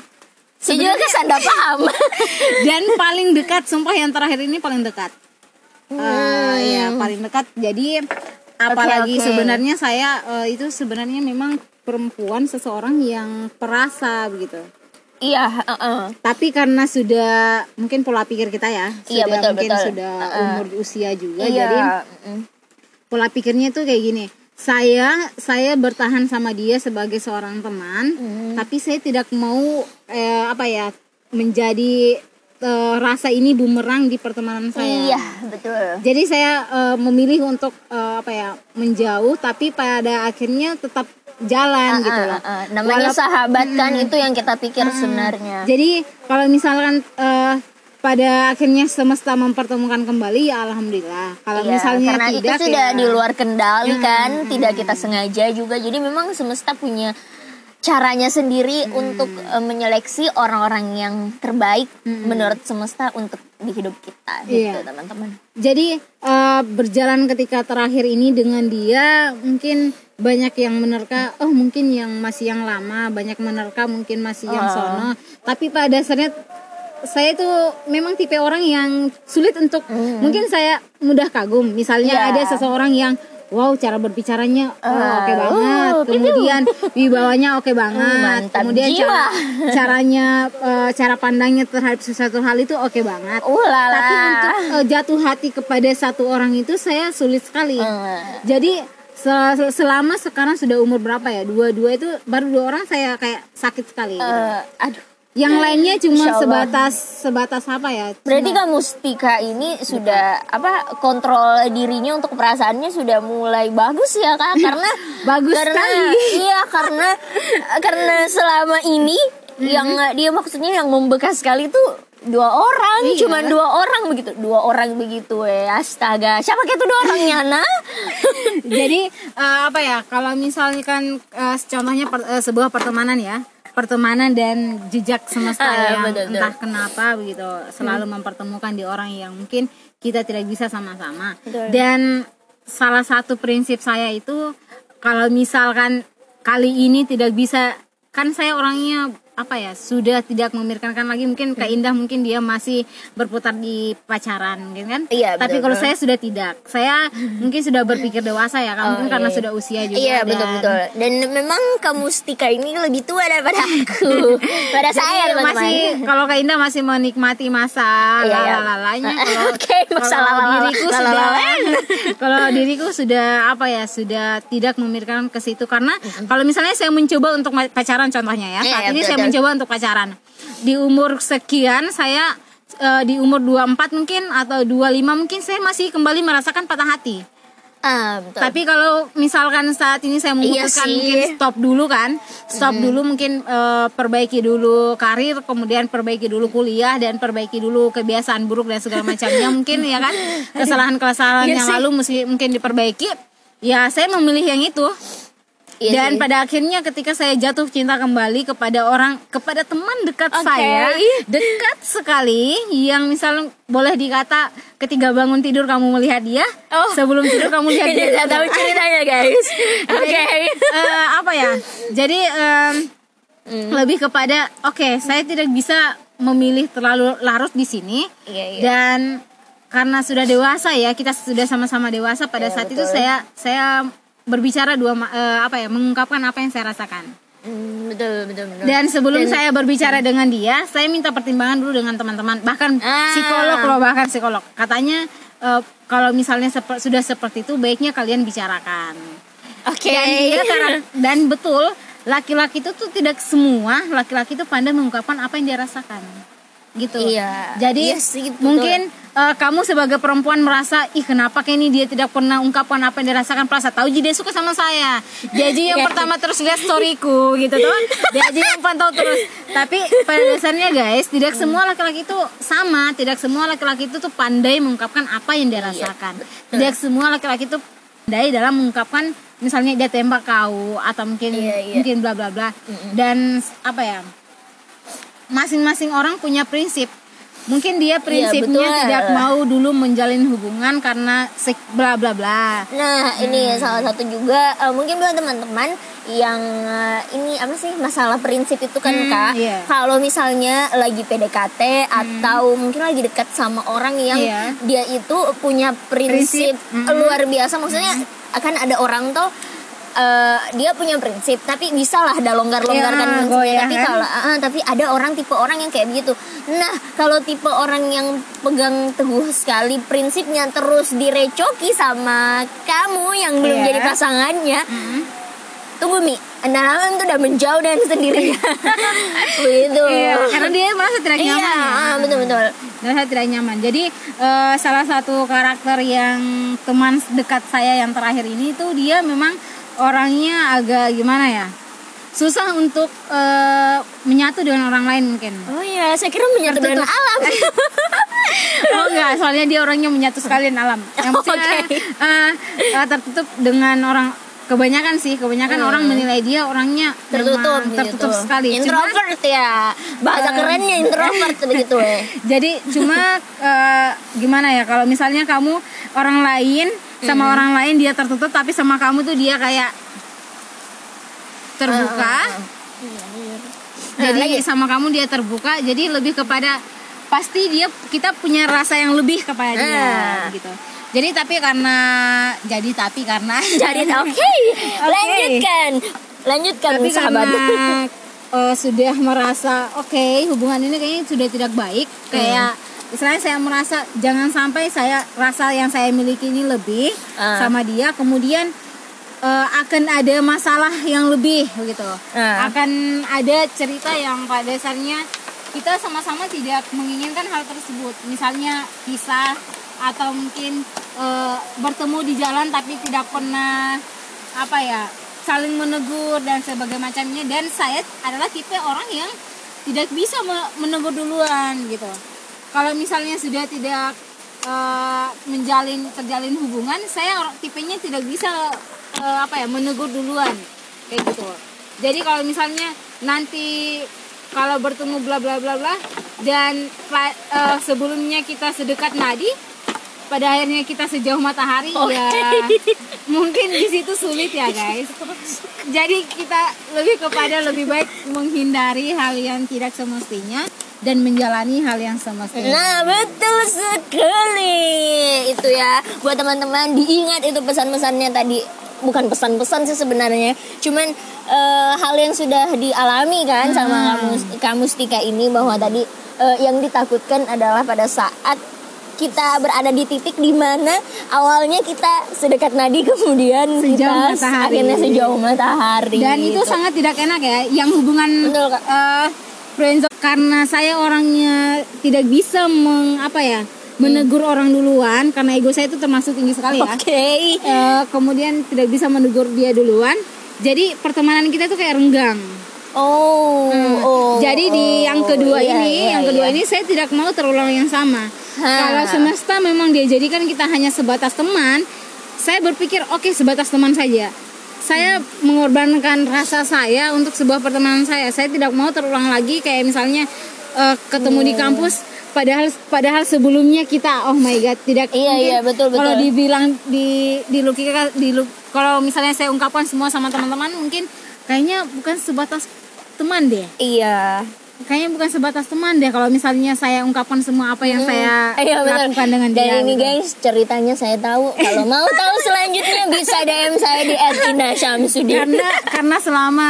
Saya juga kan tidak paham. Dan paling dekat, sumpah yang terakhir ini paling dekat. Eh, ya paling dekat. Jadi apalagi oke. sebenarnya saya eh, itu sebenarnya memang perempuan seseorang yang perasa begitu. Iya, heeh. Tapi karena sudah mungkin pola pikir kita ya, Iya, sudah betul, mungkin betul. sudah Uh-uh. umur usia juga, Iya. jadi pola pikirnya tuh kayak gini saya saya bertahan sama dia sebagai seorang teman Hmm. tapi saya tidak mau eh, apa ya menjadi eh, rasa ini bumerang di pertemanan saya Iya, betul. jadi saya eh, memilih untuk eh, apa ya menjauh tapi pada akhirnya tetap jalan gitu loh Ah, ah, namanya Walaupun- sahabat kan itu yang kita pikir sebenarnya. jadi kalau misalkan eh, pada akhirnya semesta mempertemukan kembali ya alhamdulillah kalau Iya, misalnya karena tidak itu sudah ya- di luar kendali kan, tidak kita sengaja juga. Jadi memang semesta punya caranya sendiri Hmm. untuk eh, menyeleksi orang-orang yang terbaik menurut semesta untuk di hidup kita gitu, Iya. teman-teman. Jadi eh, berjalan ketika terakhir ini dengan dia mungkin banyak yang menerka, oh mungkin yang masih yang lama, banyak menerka mungkin masih yang Oh. sono. Tapi pada dasarnya saya itu memang tipe orang yang sulit untuk mungkin saya mudah kagum. Misalnya Iya. ada seseorang yang wow cara berbicaranya oh, oke banget. uh, Kemudian wibawanya oke banget. mantap Kemudian jiwa. cara caranya eh, cara pandangnya terhadap sesuatu hal itu oke banget. Uh lala. Tapi untuk uh, jatuh hati kepada satu orang itu saya sulit sekali. Hmm. Jadi se- se- selama sekarang sudah umur berapa ya? Dua-dua itu baru dua orang saya kayak sakit sekali. gitu. Eh, aduh. Yang lainnya cuma sebatas sebatas apa ya? Berarti kamu Mustika ini sudah apa kontrol dirinya untuk perasaannya sudah mulai bagus ya kak karena Bagus karena, sekali. Iya karena karena selama ini yang dia maksudnya yang membekas sekali itu dua orang Iya. cuma dua orang begitu dua orang begitu eh astaga siapa kayak itu dua orangnya nah Jadi uh, apa ya? Kalau misalkan uh, contohnya per- uh, sebuah pertemanan ya, pertemanan dan jejak semesta Ah, yang betul, betul. entah kenapa begitu selalu mempertemukan di orang yang mungkin kita tidak bisa sama-sama. Dan salah satu prinsip saya itu kalau misalkan kali ini tidak bisa kan saya orangnya apa ya sudah tidak memikirkan lagi mungkin Kak Indah mungkin dia masih berputar di pacaran gitu kan Iya, tapi betul, kalau betul. saya sudah tidak saya mungkin sudah berpikir dewasa ya kan mungkin iya, karena iya. sudah usia juga Iya dan- betul betul. Dan memang kamu Stika ini lebih tua daripada aku. Pada Jadi saya teman-teman. masih kalau Kak Indah masih menikmati masa Iya, iya. lalalanya kalau Oke, masa kalau lalala- diriku sudah kalau diriku sudah apa ya sudah tidak memikirkan ke situ karena kalau misalnya saya mencoba untuk pacaran contohnya ya Iya, saat iya, ini betul, saya mencoba untuk pacaran di umur sekian saya eh, di umur 24 mungkin atau 25 mungkin saya masih kembali merasakan patah hati Ah, betul. tapi kalau misalkan saat ini saya Iya memutuskan sih. mungkin stop dulu kan, stop dulu mungkin eh, perbaiki dulu karir, kemudian perbaiki dulu kuliah dan perbaiki dulu kebiasaan buruk dan segala macamnya mungkin ya kan kesalahan-kesalahan Iya yang sih. lalu mesti mungkin diperbaiki. Ya saya memilih yang itu. Iya dan sih. pada akhirnya ketika saya jatuh cinta kembali kepada orang kepada teman dekat Oke. saya dekat sekali yang misal boleh dikata ketika bangun tidur kamu melihat dia Oh. sebelum tidur kamu lihat dia Tidak tahu ceritanya guys. Oke. Eh, apa ya jadi em, Hmm. lebih kepada oke saya tidak bisa memilih terlalu larut di sini Iya, iya. dan karena sudah dewasa ya kita sudah sama-sama dewasa pada Iya, saat itu betul. saya saya berbicara dua eh, apa ya mengungkapkan apa yang saya rasakan Hmm, betul betul betul. dan sebelum Dan- saya berbicara dengan dia saya minta pertimbangan dulu dengan teman-teman bahkan Ah. psikolog loh bahkan psikolog katanya eh, kalau misalnya sepe- sudah seperti itu baiknya kalian bicarakan Oke. dan dia karak- dan betul laki-laki itu tuh tidak semua laki-laki itu pandai mengungkapkan apa yang dia rasakan gitu Iya. jadi Iya sih, betul. Eh, kamu sebagai perempuan merasa ih kenapa kayak ini dia tidak pernah ungkapkan apa yang dia rasakan perasa? Tahu jadi dia suka sama saya. Aja yang Iya. pertama terus lihat storyku gitu tuh. Dia aja yang pantau terus. Tapi pada dasarnya guys tidak semua laki-laki itu sama. Tidak semua laki-laki itu tuh pandai mengungkapkan apa yang dia rasakan. Tidak semua laki-laki itu pandai dalam mengungkapkan misalnya dia tembak kau atau mungkin Iya, iya. mungkin bla bla bla. Dan apa ya masing-masing orang punya prinsip mungkin dia prinsipnya betul. tidak mau dulu menjalin hubungan karena bla bla bla Nah, ini salah satu juga eh, mungkin buat teman-teman yang eh, ini apa sih masalah prinsip itu kan Hmm, Kak. iya. Kalau misalnya lagi PDKT atau mungkin lagi dekat sama orang yang Iya. dia itu punya prinsip, Prinsip, hmm. luar biasa maksudnya akan ada orang tuh eh, dia punya prinsip tapi bisa lah ada longgar-longgarkan Iya, prinsipnya tapi kan? kalau ah, tapi ada orang tipe orang yang kayak begitu. Nah kalau tipe orang yang pegang teguh sekali prinsipnya terus direcoki sama kamu yang belum Iya. jadi pasangannya tunggu mi. Andalaman tuh udah menjauh dan sendirian begitu. Iya, karena dia merasa tidak iya nyaman ya. ah, betul betul merasa tidak nyaman. Jadi eh, salah satu karakter yang teman dekat saya yang terakhir ini tuh dia memang orangnya agak gimana ya? Susah untuk eh, menyatu dengan orang lain mungkin. Oh iya saya kira menyatu dengan Tertutup. alam. Oh enggak soalnya dia orangnya menyatu sekali dengan alam. Yang maksudnya Oke. eh, eh, tertutup dengan orang kebanyakan sih kebanyakan orang menilai dia orangnya tertutup memang tertutup gitu. sekali. Cuma- introvert ya. Bahasa kerennya introvert begitu ya jadi cuma eh, gimana ya kalau misalnya kamu orang lain sama orang lain dia tertutup tapi sama kamu tuh dia kayak terbuka. Jadi sama kamu dia terbuka jadi lebih kepada pasti dia kita punya rasa yang lebih kepada dia Ah. gitu. Jadi tapi karena jadi tapi karena jadi oke. Lanjutkan. Lanjutkan tapi sahabat. karena eh, sudah merasa oke hubungan ini kayaknya sudah tidak baik kayak istilahnya saya merasa jangan sampai saya rasa yang saya miliki ini lebih Ah. sama dia kemudian eh, akan ada masalah yang lebih gitu Ah. akan ada cerita yang pada dasarnya kita sama-sama tidak menginginkan hal tersebut misalnya kisah atau mungkin eh, bertemu di jalan tapi tidak pernah apa ya saling menegur dan sebagainya macamnya dan saya adalah tipe orang yang tidak bisa me- menegur duluan gitu kalau misalnya sudah tidak eh, menjalin terjalin hubungan saya tipenya tidak bisa eh, apa ya menegur duluan. Kayak gitu. Jadi kalau misalnya nanti kalau bertemu bla bla bla bla dan eh, sebelumnya kita sedekat nadi pada akhirnya kita sejauh matahari ya mungkin di situ sulit ya guys. Jadi kita lebih kepada lebih baik menghindari hal yang tidak semestinya dan menjalani hal yang semestinya Nah betul sekali Itu ya Buat teman-teman diingat itu pesan-pesannya tadi Bukan pesan-pesan sih sebenarnya Cuman eh, hal yang sudah dialami kan Sama kamu, kamu Stika ini Bahwa tadi eh, yang ditakutkan adalah pada saat kita berada di titik di mana awalnya kita sedekat nadi kemudian Sejauh kita matahari. akhirnya sejauh matahari dan itu gitu. sangat tidak enak ya yang hubungan Betul, Kak. eh, friendzone karena saya orangnya tidak bisa meng apa ya menegur orang duluan karena ego saya itu termasuk tinggi sekali ya. Oke. Eh, kemudian tidak bisa menegur dia duluan. Jadi pertemanan kita tuh kayak renggang. Oh, oh jadi di oh, yang kedua iya, ini iya, yang kedua iya. ini saya tidak mau terulang yang sama. Ha. kalau semesta memang dia jadikan kita hanya sebatas teman saya berpikir oke sebatas teman saja saya mengorbankan rasa saya untuk sebuah pertemanan saya saya tidak mau terulang lagi kayak misalnya eh, ketemu Hmm. di kampus padahal padahal sebelumnya kita oh my god tidak Iya, mungkin iya, betul, betul. kalau dibilang di di lukika di kalau misalnya saya ungkapkan semua sama teman-teman mungkin kayaknya bukan sebatas teman deh Iya. Kayaknya bukan sebatas teman deh kalau misalnya saya ungkapkan semua apa yang saya Iya betul. lakukan dengan Dan dia ini gitu. guys ceritanya saya tahu. Kalau mau tahu selanjutnya bisa DM saya di @indah_syamsuddin. karena karena selama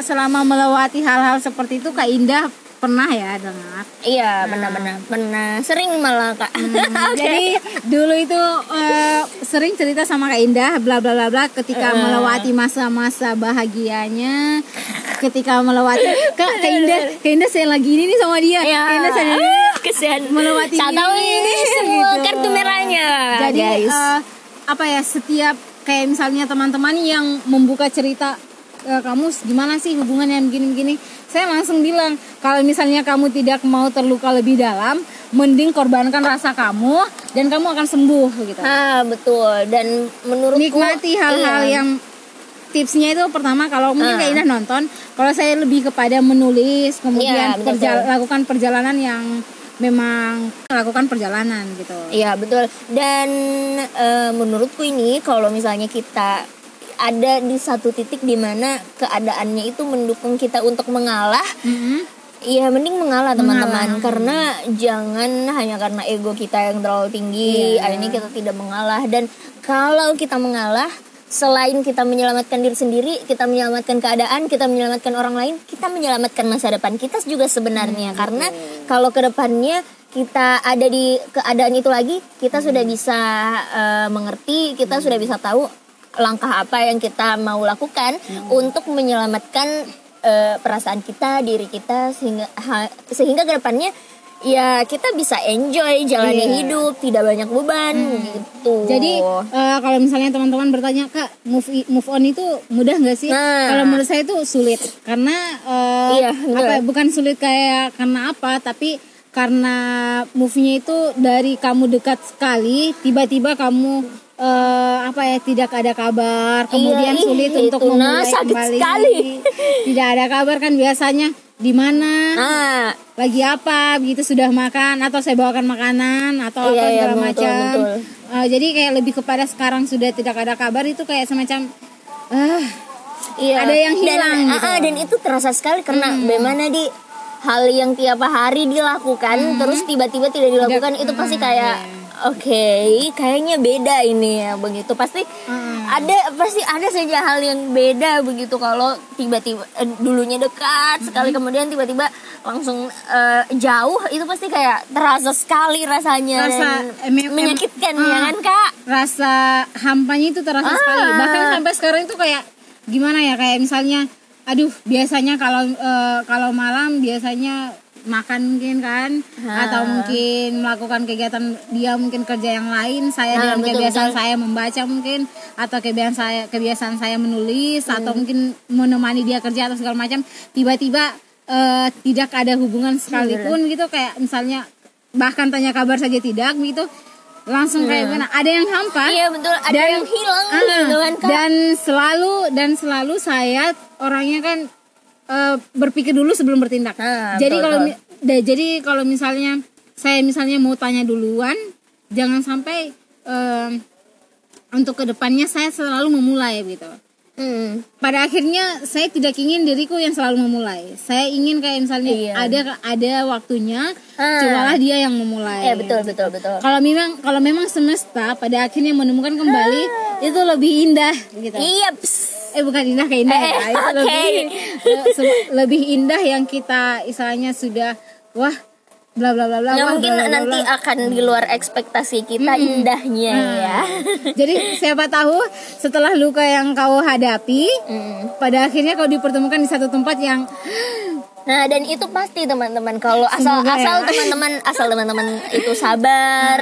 selama melewati hal-hal seperti itu Kak Indah pernah ya dengar Iya benar-benar pernah sering malah kak. Hmm, jadi dulu itu eh, sering cerita sama Kak Indah bla bla bla bla ketika melewati masa-masa bahagianya ketika melewati Kak Kak Indah Kak Indah saya lagi ini nih sama dia Ya. Kak Indah saya Kesian Melewati Saya tahu ini, ini semua gitu. kartu merahnya. jadi guys. eh, apa ya setiap kayak misalnya teman-teman yang membuka cerita "Eh, kamu gimana sih hubungan yang begini-begini saya langsung bilang kalau misalnya kamu tidak mau terluka lebih dalam mending korbankan rasa kamu dan kamu akan sembuh gitu Ah betul dan menurutku nikmati hal-hal iya. yang tipsnya itu pertama kalau mungkin Ah. kayak Indah nonton kalau saya lebih kepada menulis kemudian Iya, betul, perja- betul. lakukan perjalanan yang memang lakukan perjalanan gitu Iya betul dan eh, menurutku ini kalau misalnya kita ada di satu titik di mana keadaannya itu mendukung kita untuk mengalah. Mhm. Iya mending mengalah teman-teman. Karena jangan hanya karena ego kita yang terlalu tinggi Iya. akhirnya kita tidak mengalah. Dan kalau kita mengalah selain kita menyelamatkan diri sendiri kita menyelamatkan keadaan kita menyelamatkan orang lain kita menyelamatkan masa depan kita juga sebenarnya. Karena kalau ke depannya kita ada di keadaan itu lagi kita sudah bisa eh, mengerti kita sudah bisa tahu langkah apa yang kita mau lakukan untuk menyelamatkan eh, perasaan kita, diri kita sehingga ha- sehingga ke depannya ya kita bisa enjoy jalani Iya. hidup, tidak banyak beban gitu. Jadi eh, kalau misalnya teman-teman bertanya kak move move on itu mudah nggak sih? Nah. Kalau menurut saya itu sulit karena eh, Iya, apa ya, bukan sulit kayak karena apa tapi karena move-nya itu dari kamu dekat sekali tiba-tiba kamu eh, apa ya tidak ada kabar. Kemudian Iya, ih, sulit untuk memulai nah, sakit kembali. sekali. tidak ada kabar kan biasanya. Di mana? Nah, lagi apa? Begitu sudah makan atau saya bawakan makanan atau Iya, apa iya, segala betul, macam. betul. Eh, jadi kayak lebih kepada sekarang sudah tidak ada kabar itu kayak semacam ah iya. Ada yang hilang dan, gitu. ah, ah, dan itu terasa sekali karena bagaimana di hal yang tiap hari dilakukan terus tiba-tiba tidak dilakukan itu pasti kayak oke kayaknya beda ini ya begitu. Pasti ada pasti ada saja hal yang beda begitu. Kalau tiba-tiba eh, dulunya dekat sekali kemudian tiba-tiba langsung eh, jauh itu pasti kayak terasa sekali rasanya Rasa dan em- em- menyakitkan ya kan kak? rasa hampanya itu terasa Ah. sekali. Bahkan sampai sekarang itu kayak gimana ya kayak misalnya aduh biasanya kalau eh, kalau malam biasanya makan mungkin kan Ah. atau mungkin melakukan kegiatan dia mungkin kerja yang lain saya Ah, dengan betul, kebiasaan betul. saya membaca mungkin atau kebiasaan saya kebiasaan saya menulis atau Hmm. mungkin menemani dia kerja atau segala macam tiba-tiba eh, tidak ada hubungan sekalipun gitu kayak misalnya bahkan tanya kabar saja tidak gitu langsung kayak gimana ada yang hampa iya betul ada Dan- yang hilang Ah, gitu kan kak dan selalu dan selalu saya orangnya kan eh, berpikir dulu sebelum bertindak. Ah, jadi kalau jadi kalau misalnya saya misalnya mau tanya duluan jangan sampai em, untuk ke depannya saya selalu memulai gitu Hmm. pada akhirnya saya tidak ingin diriku yang selalu memulai saya ingin kayak misalnya Iya. ada ada waktunya Ah. cobalah dia yang memulai Ya betul betul betul. kalau memang kalau memang semesta pada akhirnya menemukan kembali itu lebih indah gitu Iya. eh bukan indah kayak indah ya Eh, itu oke. lebih le- se- lebih indah yang kita istilahnya sudah wah bla bla bla bla Ya mungkin bla, bla, bla, nanti akan di luar ekspektasi kita indahnya ya. jadi siapa tahu setelah luka yang kau hadapi Hmm. pada akhirnya kau dipertemukan di satu tempat yang Nah dan itu pasti teman-teman kalau asal Semoga asal ya. teman-teman asal teman-teman itu sabar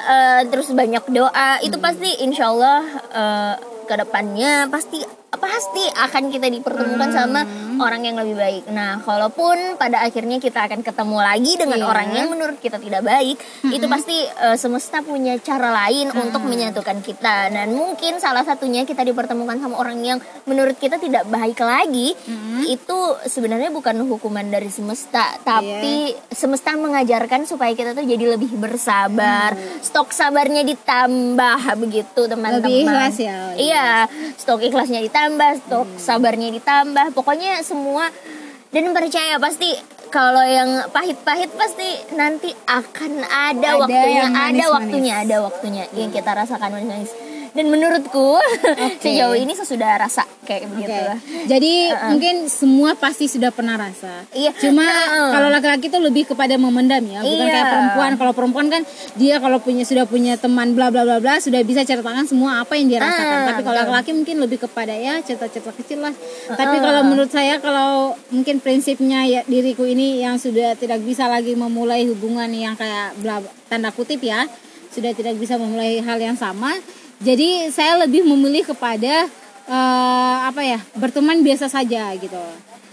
eh, terus banyak doa itu pasti insya Allah eh, ke depannya pasti pasti akan kita dipertemukan sama orang yang lebih baik. Nah kalaupun pada akhirnya kita akan ketemu lagi dengan Iya. orang yang menurut kita tidak baik itu pasti eh, semesta punya cara lain untuk menyatukan kita. Dan mungkin salah satunya kita dipertemukan sama orang yang menurut kita tidak baik lagi itu sebenarnya bukan hukuman dari semesta tapi semesta mengajarkan supaya kita tuh jadi lebih bersabar. Stok sabarnya ditambah begitu teman-teman. Lebih ikhlas ya. iya stok ikhlasnya ditambah stok sabarnya ditambah. Pokoknya semua dan percaya pasti kalau yang pahit-pahit pasti nanti akan ada, Ada waktunya yang ada manis-manis. waktunya ada waktunya yang kita rasakan manis-manis dan menurutku sejauh ini sesudah rasa kayak begitu lah Jadi mungkin semua pasti sudah pernah rasa. Iya. Cuma Heeh. kalau laki-laki itu lebih kepada memendam ya, bukan Iya. kayak perempuan. Kalau perempuan kan dia kalau punya sudah punya teman bla bla bla bla sudah bisa ceritakan semua apa yang dia rasakan. Ah, Tapi kalau laki-laki mungkin lebih kepada ya cerita-cerita kecil lah. Tapi kalau menurut saya kalau mungkin prinsipnya ya diriku ini yang sudah tidak bisa lagi memulai hubungan yang kayak bla tanda kutip ya, sudah tidak bisa memulai hal yang sama. Jadi saya lebih memilih kepada eh, apa ya berteman biasa saja gitu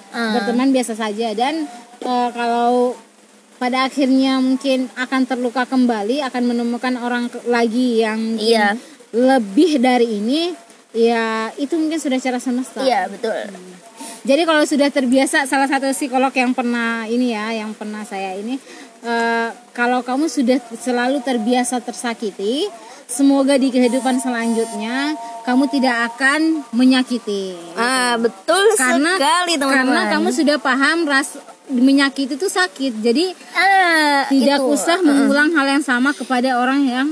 Ah. berteman biasa saja dan eh, kalau pada akhirnya mungkin akan terluka kembali akan menemukan orang lagi yang Iya. lebih dari ini ya itu mungkin sudah cara semesta iya betul jadi kalau sudah terbiasa salah satu psikolog yang pernah ini ya yang pernah saya ini eh, kalau kamu sudah selalu terbiasa tersakiti semoga di kehidupan selanjutnya kamu tidak akan menyakiti. Ah betul karena sekali teman-teman. karena kamu sudah paham ras menyakiti itu sakit. Jadi ah, tidak itu. usah mengulang hal yang sama kepada orang yang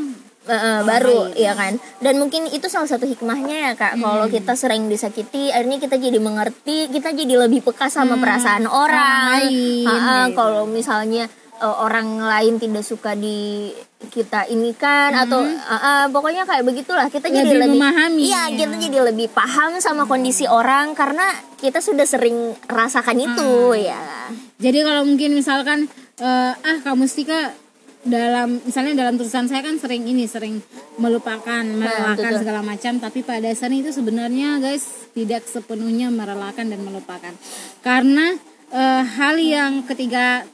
eh, baru ya kan? Dan mungkin itu salah satu hikmahnya ya kak. Kalau kita sering disakiti akhirnya kita jadi mengerti kita jadi lebih peka sama perasaan orang, lain, Ah, ah, gitu. kalau misalnya eh, orang lain tidak suka di kita ini kan atau ah, ah, pokoknya kayak begitulah kita jadi Lebih lebih memahami, iya ya. kita jadi lebih paham sama kondisi orang karena kita sudah sering rasakan itu ya Jadi kalau mungkin misalkan eh, ah kamu Stika dalam misalnya dalam tulisan saya kan sering ini sering melupakan, merelakan betul. segala macam, tapi pada dasarnya itu sebenarnya guys tidak sepenuhnya merelakan dan melupakan. Karena eh, hal yang ketika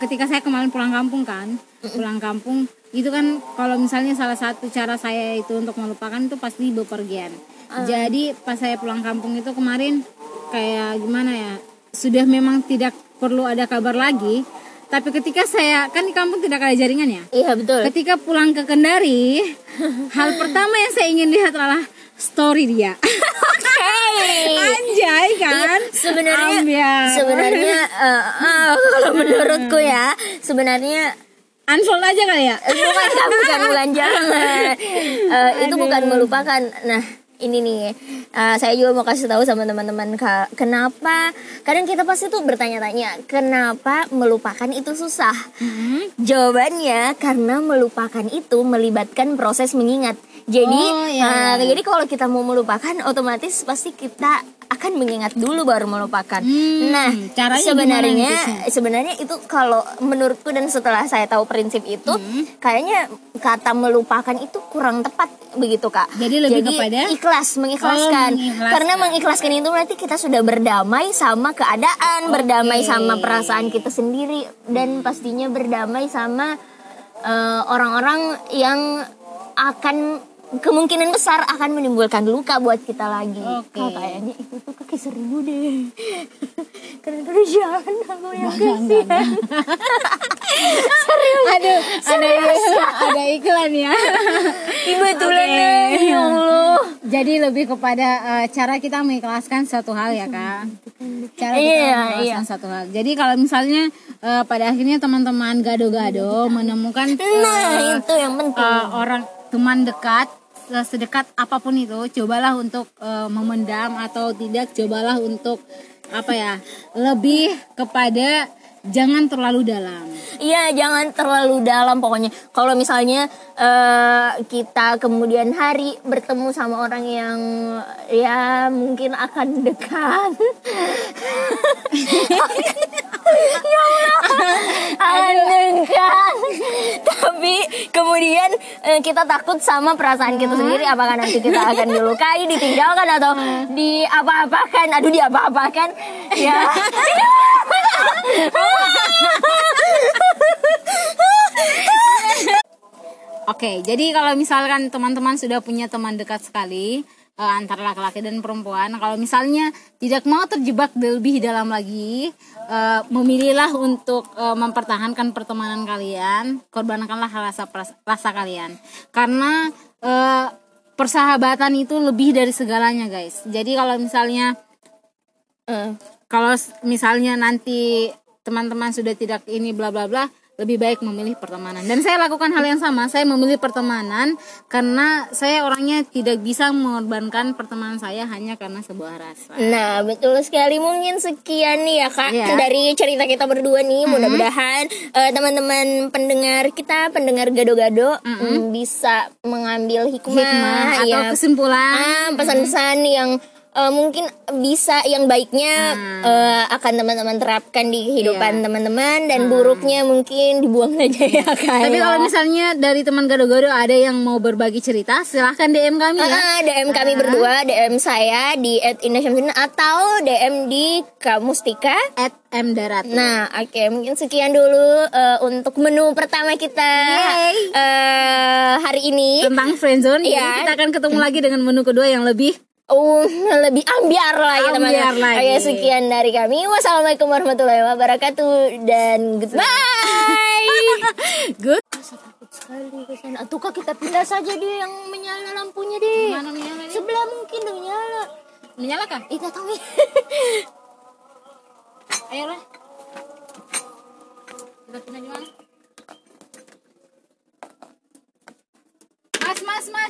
ketika saya kemarin pulang kampung kan, pulang kampung itu kan kalau misalnya salah satu cara saya itu untuk melupakan itu pasti bepergian. Jadi pas saya pulang kampung itu kemarin kayak gimana ya? Sudah memang tidak perlu ada kabar lagi, tapi ketika saya kan di kampung tidak ada jaringan ya. iya betul Ketika pulang ke Kendari, hal pertama yang saya ingin lihat adalah story dia. Hey. Anjay kan? sebenarnya Ambiar. sebenarnya eh, eh, kalau menurutku ya sebenarnya unfold aja kali ya. eh, bukan bukan bukan jangan Eh, itu bukan melupakan nah ini nih eh, saya juga mau kasih tahu sama teman-teman kenapa kadang kita pasti tuh bertanya-tanya kenapa melupakan itu susah Hmm. Jawabannya karena melupakan itu melibatkan proses mengingat. Jadi, Oh, iya. nah, jadi kalau kita mau melupakan, otomatis pasti kita akan mengingat dulu baru melupakan. Hmm, nah, caranya sebenarnya tipsnya? sebenarnya itu kalau menurutku dan setelah saya tahu prinsip itu, Hmm. kayaknya kata melupakan itu kurang tepat begitu kak. Jadi lebih kepada- ikhlas, mengikhlaskan. Oh, mengikhlaskan. Karena mengikhlaskan itu berarti kita sudah berdamai sama keadaan, berdamai sama perasaan kita sendiri dan pastinya berdamai sama eh, orang-orang yang akan kemungkinan besar akan menimbulkan luka buat kita lagi. Oke. Kak, kayaknya itu tuh kaki seribu deh. Karena terus jangan aku yang kasihan. Aduh, ada ada iklan ya. Kebetulan Oke. deh, ya Allah. Jadi lebih kepada eh, cara kita mengikhlaskan satu hal ya kak. Cara kita Iya, mengikhlaskan satu hal. Jadi kalau misalnya eh, pada akhirnya teman-teman gado-gado menemukan Nah, eh, itu yang penting. eh, orang teman dekat eh, sedekat apa pun itu, cobalah untuk eh, memendam atau tidak, cobalah untuk apa ya lebih kepada jangan terlalu dalam. Iya, jangan terlalu dalam pokoknya. Kalau misalnya eh, kita kemudian hari bertemu sama orang yang ya mungkin akan dekat. ya Allah, akan dekat. Tapi kemudian eh, kita takut sama perasaan kita sendiri apakah nanti kita akan dilukai, ditinggalkan atau di apa-apakan. Aduh, di apa-apakan. Ya. Oke, jadi kalau misalkan teman-teman sudah punya teman dekat sekali eh, antara laki-laki dan perempuan, kalau misalnya tidak mau terjebak lebih dalam lagi, eh, memilihlah untuk eh, mempertahankan pertemanan kalian, korbankanlah rasa rasa kalian, karena persahabatan itu lebih dari segalanya, guys. Jadi kalau misalnya kalau misalnya nanti teman-teman sudah tidak ini bla bla bla lebih baik memilih pertemanan dan saya lakukan hal yang sama saya memilih pertemanan karena saya orangnya tidak bisa mengorbankan pertemanan saya hanya karena sebuah rasa Nah, betul sekali. Mungkin sekian nih ya, Kak, Iya. dari cerita kita berdua nih. Mudah-mudahan eh, teman-teman pendengar kita, pendengar gado-gado mm, bisa mengambil hikmah, hikmah atau ya. kesimpulan Ah, pesan-pesan yang eh, mungkin bisa yang baiknya eh, akan teman-teman terapkan di kehidupan Iya. teman-teman dan buruknya mungkin dibuang aja ya, Kak. tapi ya. kalau misalnya dari teman gado-gado ada yang mau berbagi cerita silahkan DM kami ya Ah, DM kami berdua, DM saya di @indasyamsuddin atau DM di Kamustika. at M Darat Nah, oke, mungkin sekian dulu eh, untuk menu pertama kita eh, hari ini. tentang friendzone jadi kita akan ketemu lagi dengan menu kedua yang lebih Oh, lebih ambiar lah ya teman-teman. Oke, sekian dari kami. Wassalamualaikum warahmatullahi wabarakatuh dan goodbye. good kak kita pindah saja dia yang menyala lampunya deh. mana menyala? Sebelah mungkin udah nyala. menyala kah Kita tahu ayolah kita pindah di mana mas mas mas